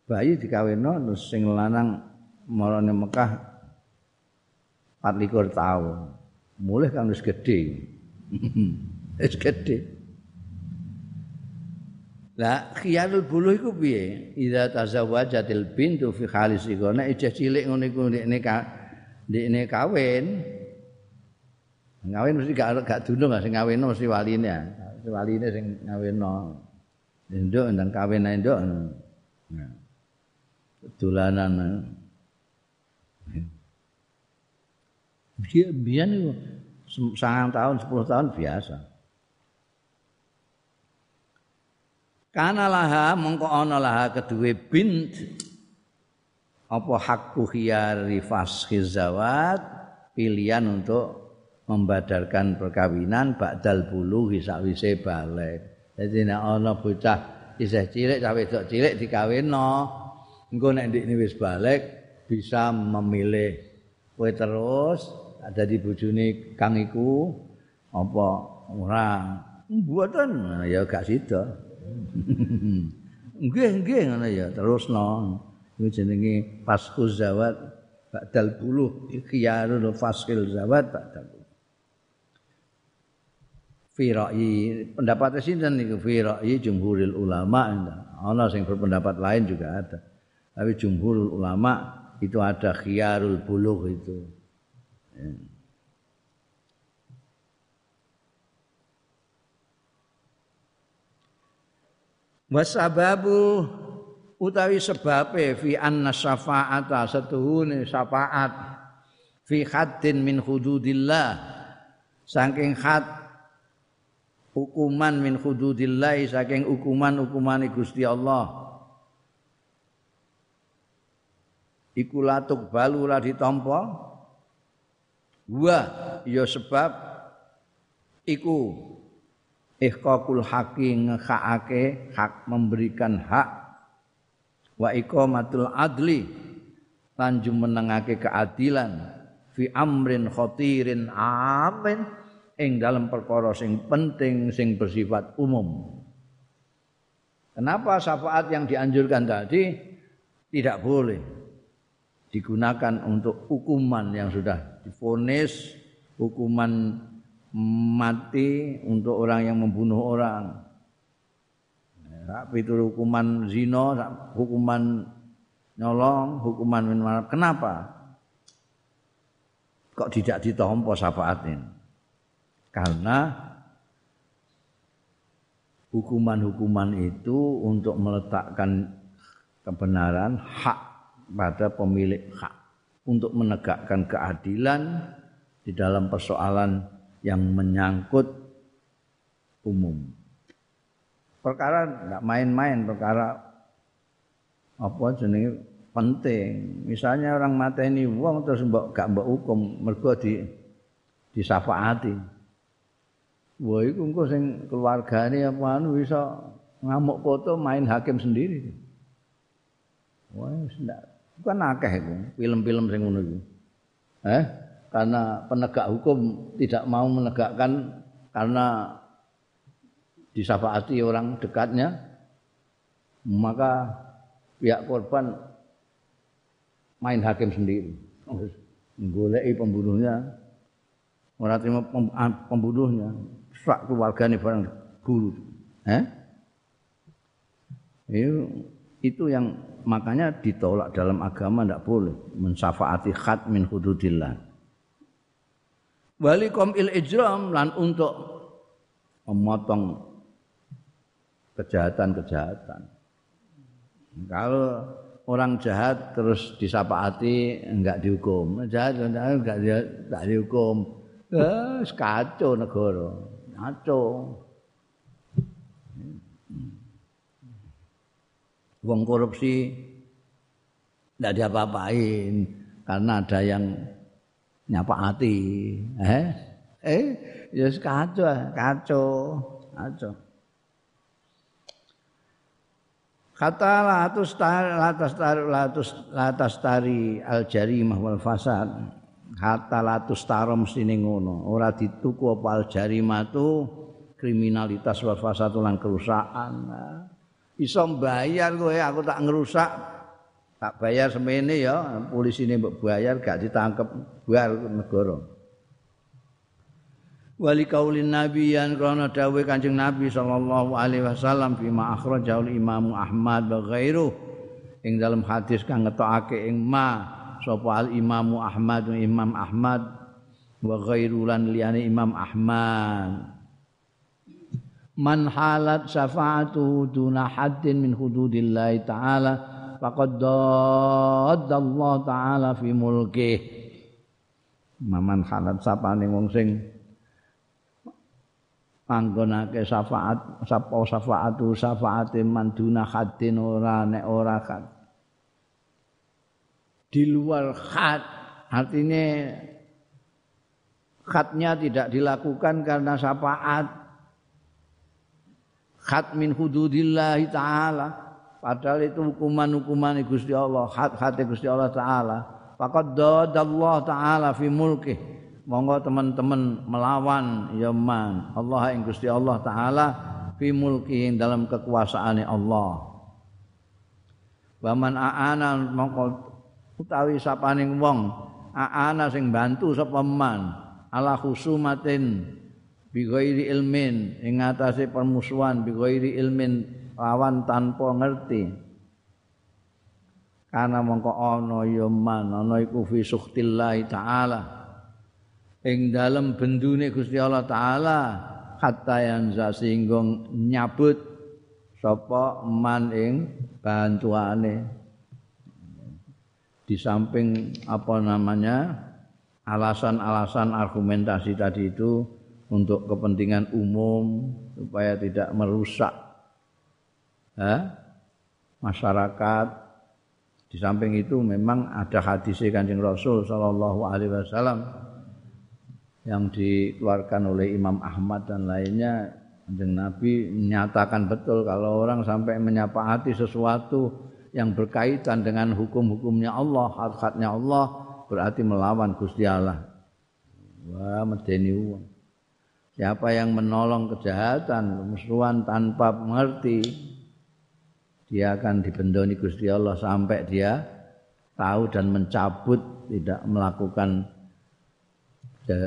bayi dikawinno terus sing lanang marane Mekah 24 tahun. Mulih kan wis gedhe. Wis gedhe. Lah khiyarul buluh iku piye? Idza tazawwajatil bintu fi khalis iku nek ijeh cilik ngono iku ndekne ka ndekne kawin. Ngawin mesti gak gak dunung sing ngawinno mesti waline. Waline sing ngawinno. Nduk ndang kawin ae nduk. Nah. Dolanan. Dia biyen itu sangat tahun, sepuluh tahun biasa. Kana laha mongko ana laha kedue bint apa hakku khiyari fashi zawat pilihan untuk membadarkan perkawinan ba'dal bulu sakwise balik. Jadi nek ana bocah isih cilik cawe cilik dikawinno, engko nek ndekne wis balik bisa memilih kowe terus ada di bojone kang iku apa ora? Mboten ya gak sida. Nggih nggih ngono ya terusno. Iku jenenge fasquz zawat ba'dal buluh ikhyarul fasqil zawat ba'dal fi ra'yi pendapat sinten niku? Fi ra'yi jumhuril ulama ana sing berpendapat lain juga ada tapi jumhur ulama itu ada khiyarul bulugh itu. Ya. Wasababu utawi sebabe fi anna syafa'ata setuhune syafaat fi haddin min hududillah saking had hukuman min hududillah saking hukuman-hukuman Gusti Allah iku latuk balu ora ditampa. Wa ya sebab iku ihqaqul haqi ngekake hak memberikan hak. Wa iqamatul adli lan jumenengake keadilan. Fi amrin khatirin amin ing dalam perkara sing penting sing bersifat umum. Kenapa syafaat yang dianjurkan tadi? Tidak boleh digunakan untuk hukuman yang sudah difonis hukuman mati untuk orang yang membunuh orang. Tapi itu hukuman zina, hukuman nyolong, hukuman minum Kenapa? Kok tidak ditompo syafaatin? Karena hukuman-hukuman itu untuk meletakkan kebenaran hak pada pemilik hak untuk menegakkan keadilan di dalam persoalan yang menyangkut umum. Perkara tidak main-main, perkara apa jenenge penting. Misalnya orang mateni wong terus mbok gak mbok hukum mergo di disafaati. Wah iku engko sing keluargane apa anu bisa ngamuk foto main hakim sendiri. Wah, bukan akeh itu film-film sing ngono. Eh? karena penegak hukum tidak mau menegakkan karena disafaati orang dekatnya maka pihak korban main hakim sendiri goleki pembunuhnya ora terima pembunuhnya sak keluargane barang guru eh itu yang makanya ditolak dalam agama tidak boleh mensafaati khat min hududillah walikom il ijram lan untuk memotong kejahatan-kejahatan. Kalau orang jahat terus disapaati enggak dihukum, jahat enggak enggak dihukum. Eh, kacau negara. Kacau. Wong korupsi enggak diapa-apain karena ada yang nyapa hati eh eh ya kacau kacau kacau. Kata latus tari latas tari latus latas tari al jarimah wal fasad kata latus tarom sini ngono ora dituku apa al jarimah tu kriminalitas wal fasad lan kerusakan iso bayar kowe aku tak ngerusak tak bayar semene ya polisi ini mbok bayar gak ditangkep buar negara. Wali kaulin nabi yang krana dawuh kanjeng nabi sallallahu alaihi wasallam fi ma imam ahmad wa ghairu ing dalam hadis kang ngetokake ing ma sapa al imam ahmad imam ahmad wa ghairu lan liyane imam ahmad man halat syafaatu duna haddin min hududillahi ta'ala faqad Allah taala fi mulki maman halat sapane wong sing panggonake syafaat sapa syafaatu syafaate manduna hadin ora nek ora kan di luar had. Artinya khatnya tidak dilakukan karena syafaat khat min hududillahi ta'ala Padahal itu hukuman-hukuman Gusti Allah, hati Gusti Allah taala. Faqad Allah taala fi mulki. Monggo teman-teman melawan ya man. Allah yang Gusti Allah taala fi mulki dalam kekuasaane Allah. Waman aana mongko utawi sapaning wong aana sing bantu sapa man ala khusumatin bi ilmin ing atase permusuhan bi ilmin lawan tanpa ngerti. Karena mongko ana ya man ana iku fi sukhtillah taala. Ing dalem bendune Gusti Allah taala hatta yang sehingga nyabut sapa man ing bantuane. Di samping apa namanya alasan-alasan argumentasi tadi itu untuk kepentingan umum supaya tidak merusak ha? masyarakat di samping itu memang ada hadis Kanjeng Rasul sallallahu alaihi wasallam yang dikeluarkan oleh Imam Ahmad dan lainnya Kanjeng Nabi menyatakan betul kalau orang sampai menyapaati sesuatu yang berkaitan dengan hukum-hukumnya Allah, hak-haknya Allah berarti melawan Gusti Allah. Wah, medeni uang. Siapa yang menolong kejahatan, musuhan tanpa mengerti, dia akan dibendoni Gusti Allah sampai dia tahu dan mencabut tidak melakukan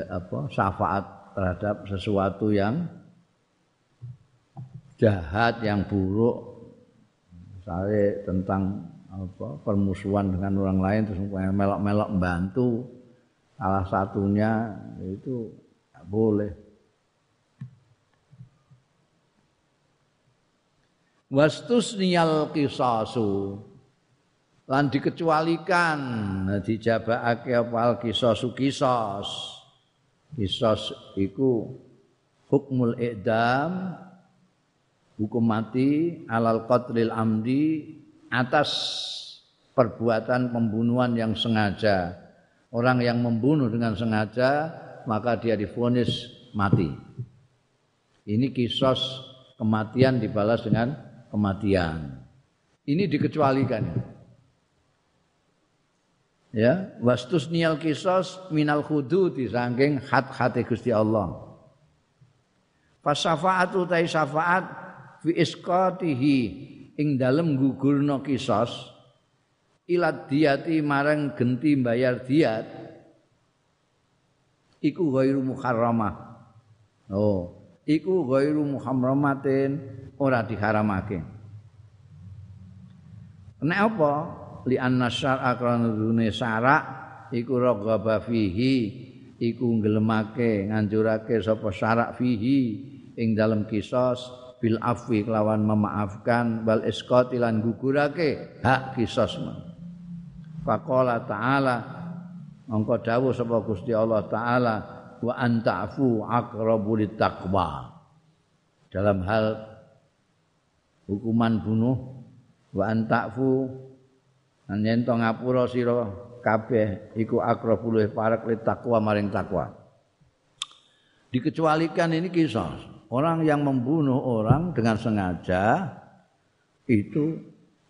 apa syafaat terhadap sesuatu yang jahat yang buruk. Misalnya tentang apa permusuhan dengan orang lain terus melok-melok membantu salah satunya itu tidak boleh wastusniyal qisasu. Lan dikecualikan. Dijabakake apa? Qisasu qisas. Qisas iku hukmul i'dam hukum mati alal qatlil amdi atas perbuatan pembunuhan yang sengaja. Orang yang membunuh dengan sengaja maka dia difonis mati. Ini kisos kematian dibalas dengan kematian. Ini dikecualikan. Ya, wastus nial kisos minal di saking hat hati Gusti Allah. Fasafaatu tai syafaat fi isqatihi ing dalem gugurno kisos ilat diati marang genti bayar diat iku ghairu muharramah. Oh, iku ghairu muharramatin ora diharamake. Nek apa? Li anna syar'a krana syarak iku raghaba fihi iku nggelemake nganjurake sapa syarak fihi ing dalam kisos bil afwi kelawan memaafkan bal isqati lan gugurake hak kisos Faqala ta'ala mongko dawuh sapa Gusti Allah taala wa anta'fu aqrabu taqwa dalam hal hukuman bunuh wa antakfu lan yen to ngapura sira kabeh iku akrabul parek li takwa maring takwa. Dikecualikan ini kisah orang yang membunuh orang dengan sengaja itu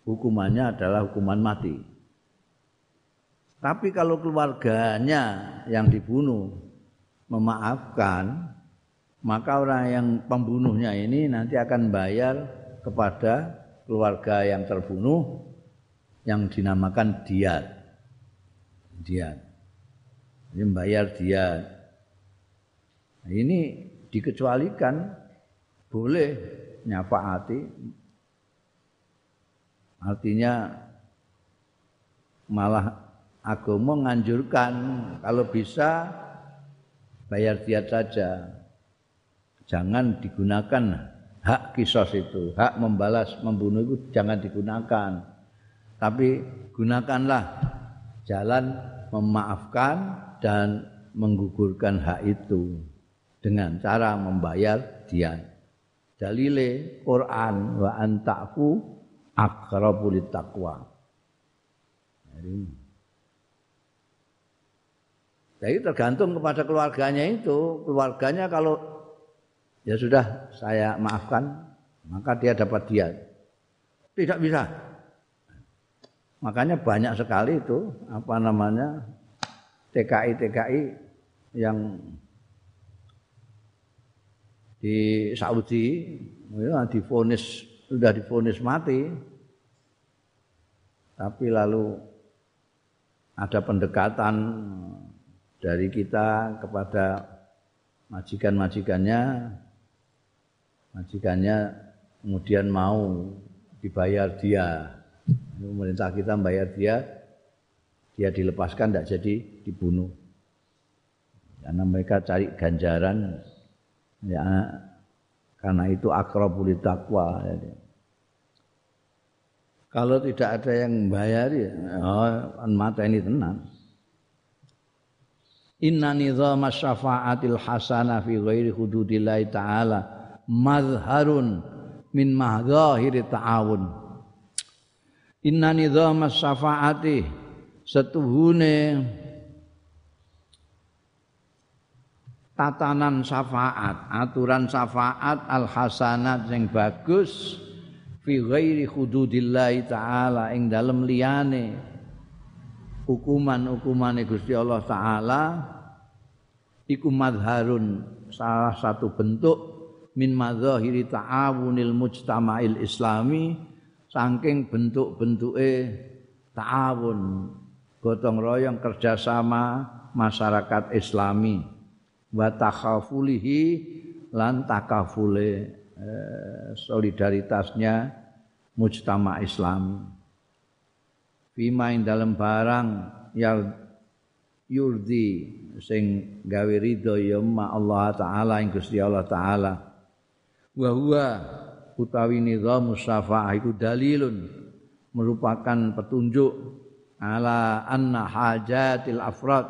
hukumannya adalah hukuman mati. Tapi kalau keluarganya yang dibunuh memaafkan maka orang yang pembunuhnya ini nanti akan bayar kepada keluarga yang terbunuh yang dinamakan diat. Diat. Ini membayar diat. Nah, ini dikecualikan boleh nyafaati artinya malah agama menganjurkan kalau bisa bayar diat saja jangan digunakan hak kisos itu, hak membalas membunuh itu jangan digunakan. Tapi gunakanlah jalan memaafkan dan menggugurkan hak itu dengan cara membayar dia. Dalile Quran wa antaku aqrabu taqwa. Jadi tergantung kepada keluarganya itu, keluarganya kalau ya sudah saya maafkan maka dia dapat dia. Tidak bisa. Makanya banyak sekali itu apa namanya TKI TKI yang di Saudi ya, difonis sudah difonis mati. Tapi lalu ada pendekatan dari kita kepada majikan-majikannya. Majikannya kemudian mau dibayar dia. Pemerintah kita bayar dia dia dilepaskan tidak jadi dibunuh. Karena mereka cari ganjaran ya karena itu akrabul taqwa ya. kalau tidak ada yang membayar ya oh, mata ini tenang Inna nizama syafa'atil hasanah fi ghairi hududillahi ta'ala mazharun min mahdhahiri ta'awun. Inna nizama syafa'ati setuhune tatanan syafaat, aturan syafaat al hasanat yang bagus fi ghairi hududillahi ta'ala ing dalem liyane hukuman-hukumane Gusti Allah taala iku madharun salah satu bentuk min madzahiri ta'awunil mujtama'il islami saking bentuk-bentuke ta'awun gotong royong kerjasama masyarakat islami. Wa takhafulihi lan takafule eh, solidaritasnya mujtama islami fima ing dalam barang yang yurdi sing gawe ridho ya ma Allah taala ing Gusti Allah taala. Wa huwa utawi nizam syafaah iku dalilun merupakan petunjuk ala anna hajatil afrad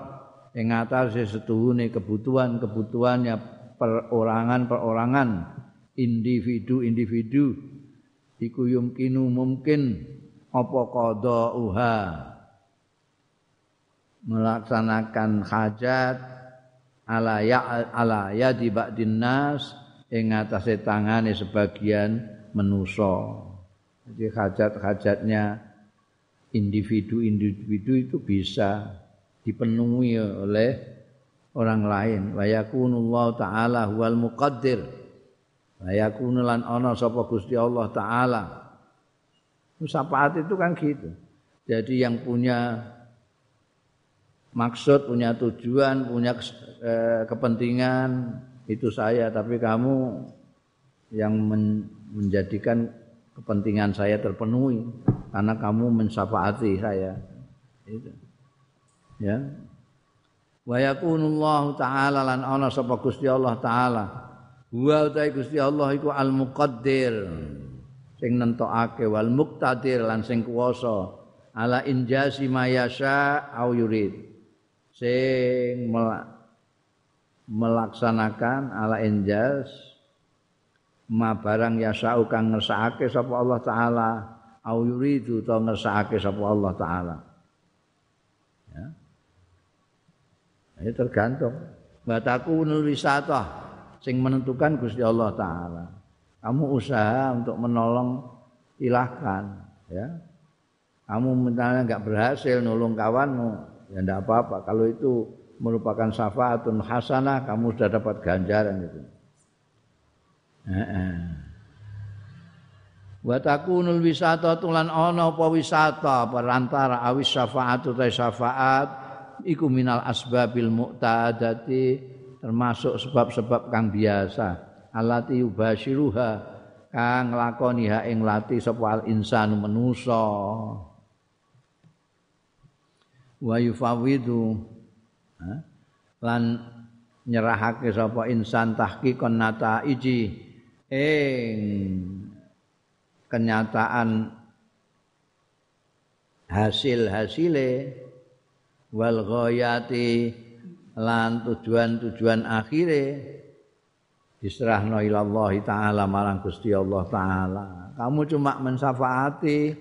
ing atase setuhune kebutuhan-kebutuhannya perorangan-perorangan individu-individu iku yumkinu mungkin apa uha melaksanakan hajat ala ya ala ya di nas ing atase tangane sebagian menusa. Jadi hajat-hajatnya individu-individu itu bisa dipenuhi oleh orang lain. Wa yakunullahu taala huwal muqaddir. Wa yakunu lan ana sapa Gusti Allah taala Musafaat itu kan gitu. Jadi yang punya maksud, punya tujuan, punya eh, kepentingan itu saya, tapi kamu yang men menjadikan kepentingan saya terpenuhi karena kamu mensafaati saya. Itu. Ya. Wa yakunullahu taala lan ana sapa Gusti Allah taala. Wa Gusti Allah iku al-muqaddir sing nentokake wal muqtadir lan sing kuwasa ala injasi mayasya au yurid. Sing melaksanakan ala injas ma barang yasau kang ngersakake sapa Allah taala au yuridu to ngersakake sapa Allah taala. Ya. Ini tergantung. Bataku nulisata sing menentukan Gusti Allah taala kamu usaha untuk menolong silahkan ya. Kamu misalnya nggak berhasil nolong kawanmu ya enggak apa-apa. Kalau itu merupakan syafaatun hasanah kamu sudah dapat ganjaran itu. Wa takunul wisata tulan ana apa wisata? Perantara awis syafaatu ta syafaat iku minal asbabil mu'tadati termasuk sebab-sebab kang biasa alati yubashiruha kang nglakoni ha ing lati sapa insanu manusa. Wa yufawidu lan nyerahake sapa insan tahqiqan nataiji ing kenyataan hasil-hasile wal ghayati lan tujuan-tujuan akhire diserahno ilallah taala marang Gusti Allah taala. Kamu cuma mensafaati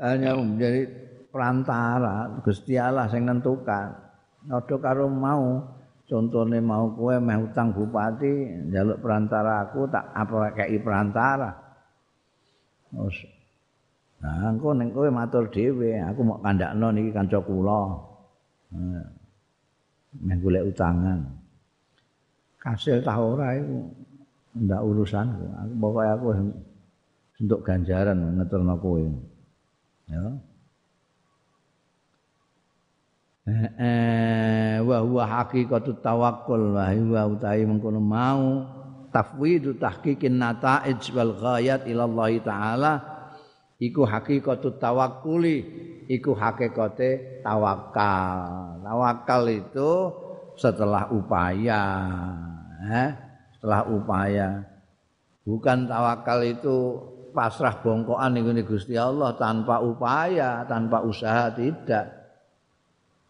hanya menjadi perantara Gusti Allah sing nentukan. Nodo karo mau contohnya mau kue meh utang bupati jaluk perantara aku tak apa kayak perantara. Nah, engko ning kowe matur dhewe, aku mau kandakno niki kanca kula. Nah, meh golek utangan. kasil tah ora iku ndak urusan. Aku pokoke aku untuk ganjaran ngeterno kowe. Ya. Eh wa huwa haqiqatu tawakkul wa huwa utai mengkono mau tafwidu tahqiqin nata'ij wal ghayat ila Allah taala iku hakikatut tawakkuli iku hakikate tawakal tawakal itu setelah upaya eh? Setelah upaya. Bukan tawakal itu pasrah bongkoan ning Gusti Allah tanpa upaya tanpa usaha tidak.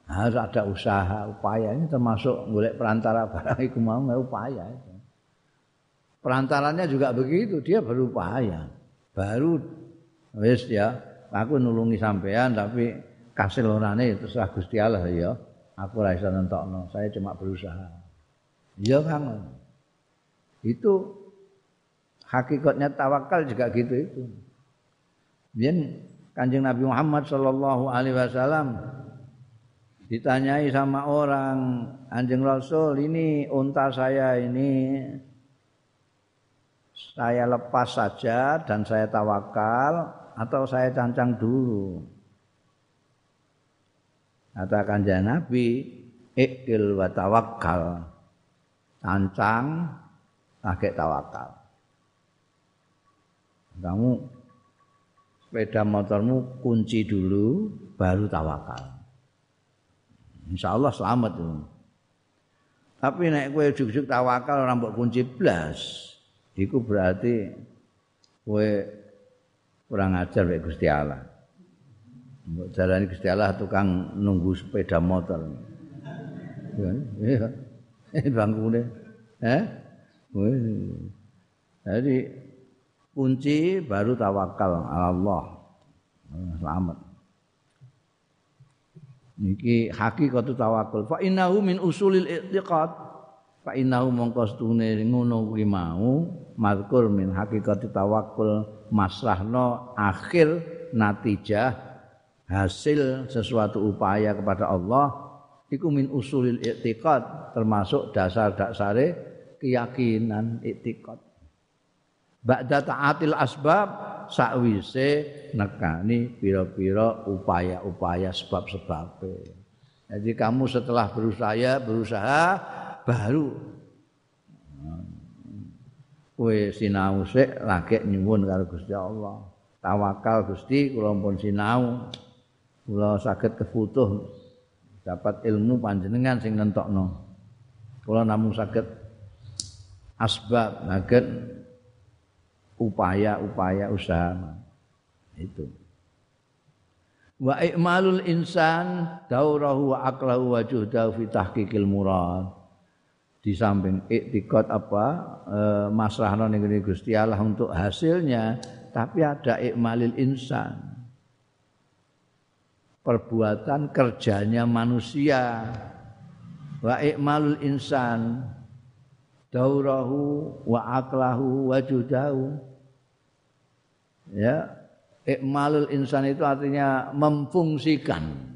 Harus ada usaha upaya ini termasuk golek perantara barang iku mau upaya itu. perantaranya juga begitu dia berupaya baru wis ya aku nulungi sampean tapi kasih lorane terserah Gusti Allah ya. Aku iso nentokno saya cuma berusaha. Iya Kang itu hakikatnya tawakal juga gitu itu. Biar Kanjeng Nabi Muhammad sallallahu alaihi wasallam ditanyai sama orang anjing rasul ini unta saya ini saya lepas saja dan saya tawakal atau saya cancang dulu? Katakan kanjeng nabi ikil wa tawakal cancang pakai tawakal kamu sepeda motormu kunci dulu baru tawakal Insya Allah selamat itu. Tapi nek kowe juk-juk tawakal ora mbok kunci blas, iku berarti kowe kurang ajar wek Gusti Allah. Mbok jalani Gusti Allah tukang nunggu sepeda motor. Iya. Eh bangkune. Eh? Jadi kunci baru tawakal Allah. Selamat. niki hakikatu tawakkul fa innahu min usulil i'tiqad fa innahu mongko stune ngono kuwi mau mazkur min hakikati tawakkul masrahno akhir natijah hasil sesuatu upaya kepada Allah iku min usulil i'tiqad termasuk dasar-dasare keyakinan i'tiqad ba'da ta'atil asbab sakwise nekani pira-pira upaya-upaya sebab-sebab. Jadi kamu setelah berusaha berusaha baru kowe sinau sik lagi nyuwun karo Gusti Allah. Tawakal Gusti kula pun sinau. Kula saged kefutuh dapat ilmu panjenengan sing nentokno. Kula namung saged asbab saged upaya-upaya usaha itu. Wa ikmalul insan daurahu wa aqlahu wa juhdahu fi tahqiqil murad. Di samping iktikad apa e, masrahna ning Gusti Allah untuk hasilnya tapi ada ikmalil insan. Perbuatan kerjanya manusia. Wa ikmalul insan daurahu wa aqlahu wa judahu. Ya ikmalul insan itu artinya memfungsikan.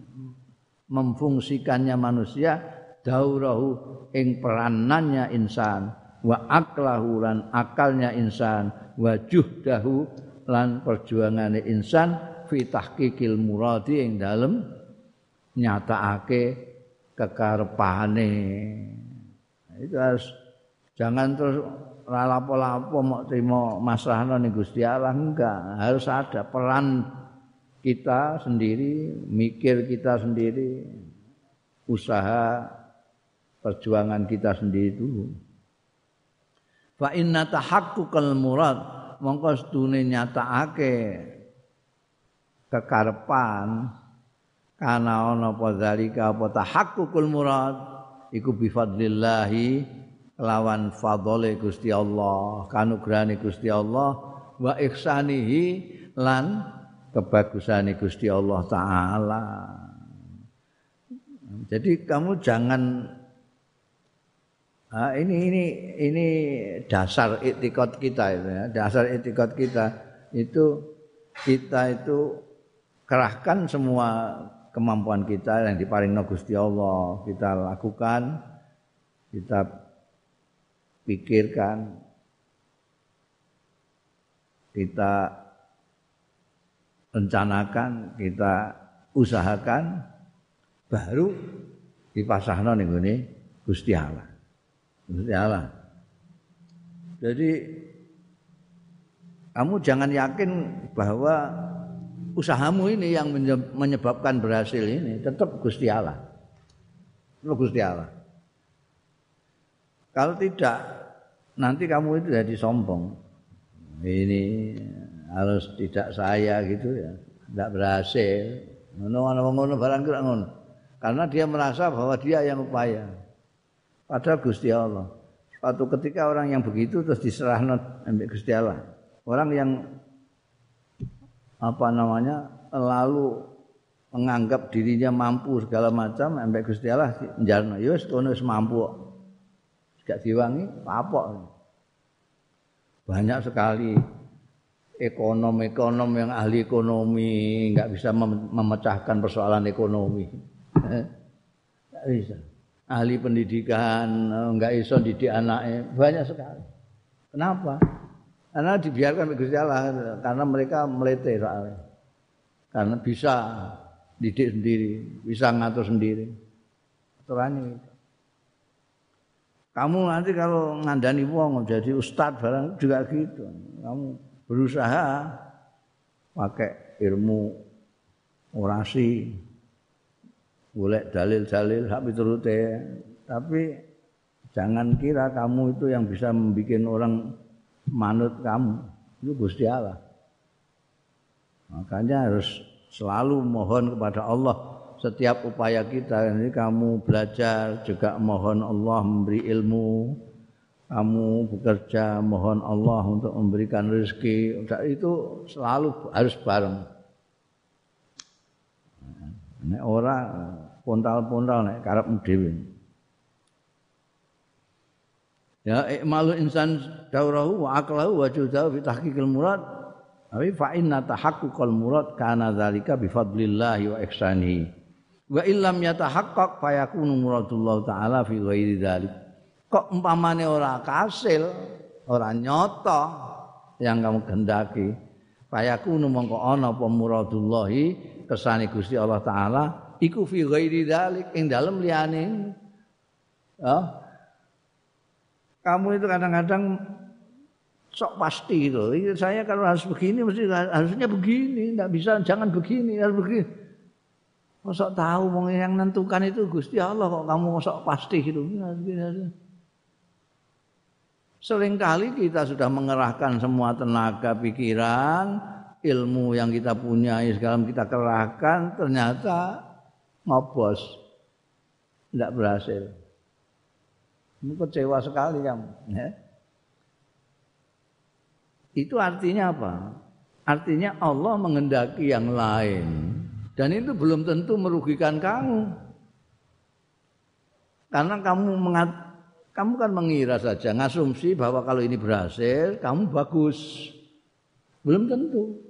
Memfungsikannya manusia daurahu ing peranannya insan wa aqlahu lan akalnya insan wa juhdahu lan insan fi tahqiqil muradi ing dalem nyatakake kekarepane. Itu harus Jangan terus lapo-lapo mau terima masalah nih Gusti Allah enggak. Harus ada peran kita sendiri mikir kita sendiri usaha perjuangan kita sendiri dulu. Fa inna tahaqquqal murad mongko sedune nyatakake kekarepan kana ana apa zalika apa tahaqququl murad iku bi fadlillahi lawan fadhole Gusti Allah, kanugrahane Gusti Allah wa ihsanihi lan kebagusane Gusti Allah taala. Jadi kamu jangan Nah, ini ini ini dasar etikot kita itu ya. Dasar etikot kita itu kita itu kerahkan semua kemampuan kita yang diparing Gusti Allah kita lakukan kita pikirkan kita rencanakan kita usahakan baru dipasahno ning ngene Gusti Allah Gusti Allah jadi kamu jangan yakin bahwa usahamu ini yang menyebabkan berhasil ini tetap Gusti Allah. Tetap Gusti Allah. Kalau tidak nanti kamu itu jadi sombong. Ini harus tidak saya gitu ya. Tidak berhasil. Ngono-ngono barang kira ngono. Karena dia merasa bahwa dia yang upaya. Padahal Gusti Allah. Suatu ketika orang yang begitu terus diserahkan ambil Gusti Allah. Orang yang apa namanya lalu menganggap dirinya mampu segala macam sampai Gusti Allah njarno ya wis kono wis mampu gak diwangi apa banyak sekali ekonom-ekonom yang ahli ekonomi nggak bisa memecahkan persoalan ekonomi nggak bisa ahli pendidikan nggak iso didik anaknya banyak sekali kenapa karena dibiarkan Gusti Allah karena mereka melete soalnya. Karena bisa didik sendiri, bisa ngatur sendiri. Aturannya. Kamu nanti kalau ngandani wong jadi ustadz barang juga gitu. Kamu berusaha pakai ilmu orasi, boleh dalil-dalil hak turute, tapi jangan kira kamu itu yang bisa membuat orang manut kamu itu Gusti Allah. Makanya harus selalu mohon kepada Allah setiap upaya kita ini kamu belajar juga mohon Allah memberi ilmu. Kamu bekerja mohon Allah untuk memberikan rezeki. Itu selalu harus bareng. Nek ora pontal-pontal nek karep dhewe. Ya ikmalu insan daurahu wa aqlahu wa judahu fi tahqiqil murad. Tapi fa inna tahaqquqal murad kana dzalika bi wa ihsanihi wa illam yatahaqqaq fa yakunu muradullah taala fi ghairi dzalik kok umpamane ora kasil ora nyoto yang kamu gendaki fa yakunu mongko ana apa muradullahi kesane Gusti Allah taala iku fi ghairi dzalik ing dalem liyane ya kamu itu kadang-kadang sok pasti gitu. Saya kalau harus begini mesti harusnya begini, tidak bisa jangan begini, harus begini. Masa tahu mau yang menentukan itu Gusti Allah kok kamu sok pasti gitu. Seringkali kita sudah mengerahkan semua tenaga pikiran, ilmu yang kita punya segala kita kerahkan ternyata ngobos. Tidak berhasil. Ini kecewa sekali kamu. Ya. Itu artinya apa? Artinya Allah mengendaki yang lain. Dan itu belum tentu merugikan kamu. Karena kamu mengat, kamu kan mengira saja, ngasumsi bahwa kalau ini berhasil, kamu bagus. Belum tentu.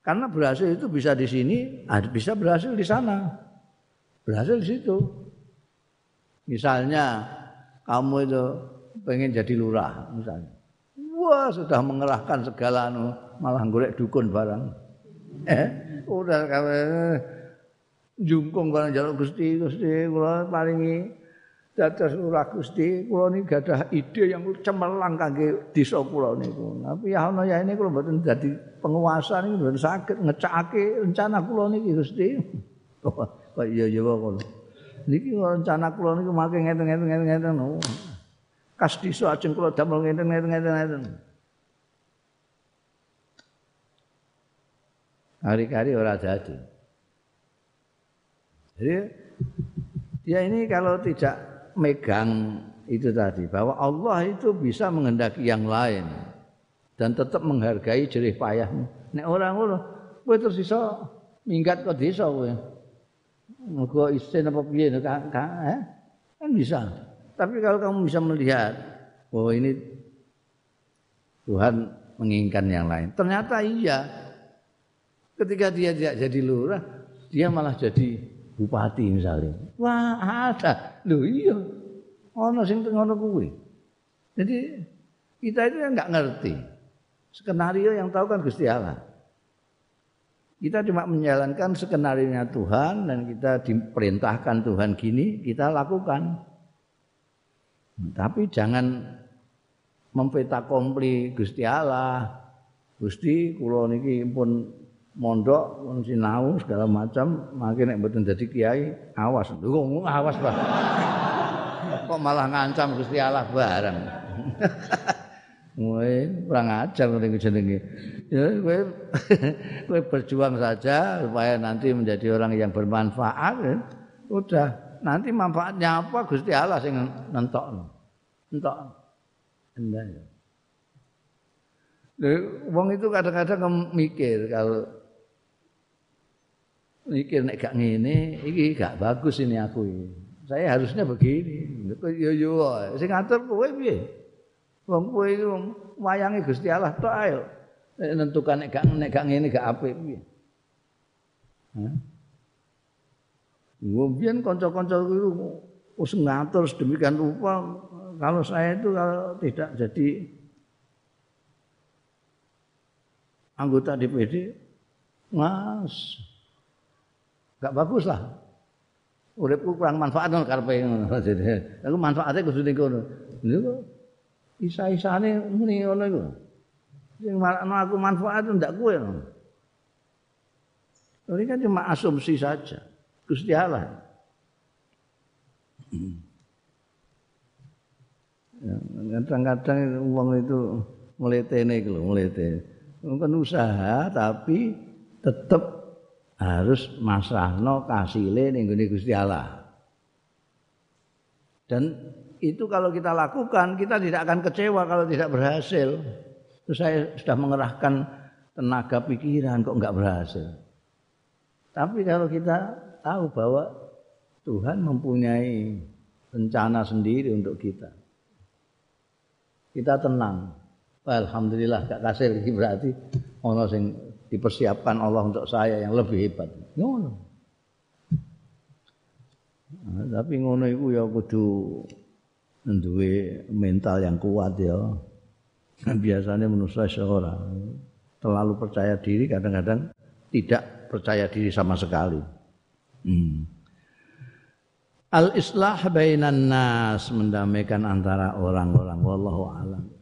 Karena berhasil itu bisa di sini, bisa berhasil di sana. Berhasil di situ. Misalnya kamu itu pengen jadi lurah misalnya. Wah, sudah mengerahkan segala anu, malah golek dukun barang. Eh, udah kawe jungkung barang jaluk Gusti, Gusti kula paringi dados lurah Gusti, kula niki gadah ide yang cemerlang kangge desa kula niku. Tapi ya ana ya ini kula mboten dadi penguasa niku mboten saged ngecake rencana kula niki Gusti. Kok iya iya kok niki rencana kula niku mangke ngeten-ngeten ngeten-ngeten. Oh. Kas desa ajeng kula damel ngeten-ngeten ngeten-ngeten. Hari-hari ora jadi. Jadi dia ini kalau tidak megang itu tadi bahwa Allah itu bisa menghendaki yang lain dan tetap menghargai jerih payahmu. Nek orang ngono, kowe terus iso minggat ke desa kowe. Mergo isin apa piye kan, kan bisa. Tapi kalau kamu bisa melihat bahwa ini Tuhan menginginkan yang lain. Ternyata iya. Ketika dia tidak jadi lurah, dia malah jadi bupati misalnya. Wah, ada. Loh iya. Ono sing ngono kuwi. Jadi kita itu enggak ngerti. Skenario yang tahu kan Gusti Allah. Kita cuma menjalankan skenario Tuhan dan kita diperintahkan Tuhan gini, kita lakukan. Tapi jangan memfeta kompli Gusti Allah. Gusti kula niki pun mondok pun sinau segala macam makin nek mboten dadi kiai awas lho awas Pak kok malah ngancam Gusti Allah bareng Woi, kurang ajar ngene jenenge. Ya kowe kowe berjuang saja supaya nanti menjadi orang yang bermanfaat. Ya. Udah, nanti manfaatnya apa Gusti Allah sing nentok. Entok. Enggak ya. Wong itu kadang-kadang mikir kalau mikir nek gak ngene, iki gak bagus ini aku ini. Saya harusnya begini. Yo yo, sing ngatur kowe piye? Wong kowe iki wayange Gusti Allah tok ayo. Nek nentukan nek gak nek gak ngene gak apik piye. Hah? Wong kanca-kanca itu wis ngatur sedemikian rupa kalau saya itu kalau tidak jadi anggota DPD mas gak bagus lah. Uripku kurang manfaat nang karepe ngono. Aku manfaate kudu ning kono. Niku isa-isane muni ngono iku? Sing aku manfaat ndak kowe ini kan cuma asumsi saja. Gusti Allah. Ya, kadang-kadang uang itu meletene itu loh melete mungkin usaha tapi tetap harus masrahno kasile ning gone Gusti Allah. Dan itu kalau kita lakukan kita tidak akan kecewa kalau tidak berhasil. Terus saya sudah mengerahkan tenaga pikiran kok enggak berhasil. Tapi kalau kita tahu bahwa Tuhan mempunyai rencana sendiri untuk kita. Kita tenang. Alhamdulillah gak kasih berarti ono sing dipersiapkan Allah untuk saya yang lebih hebat. Ngono. Nah, tapi ngono iku ya kudu duwe mental yang kuat ya. Biasanya manusia seorang terlalu percaya diri kadang-kadang tidak percaya diri sama sekali. Hmm. Al-islah bainan nas mendamaikan antara orang-orang wallahu alam.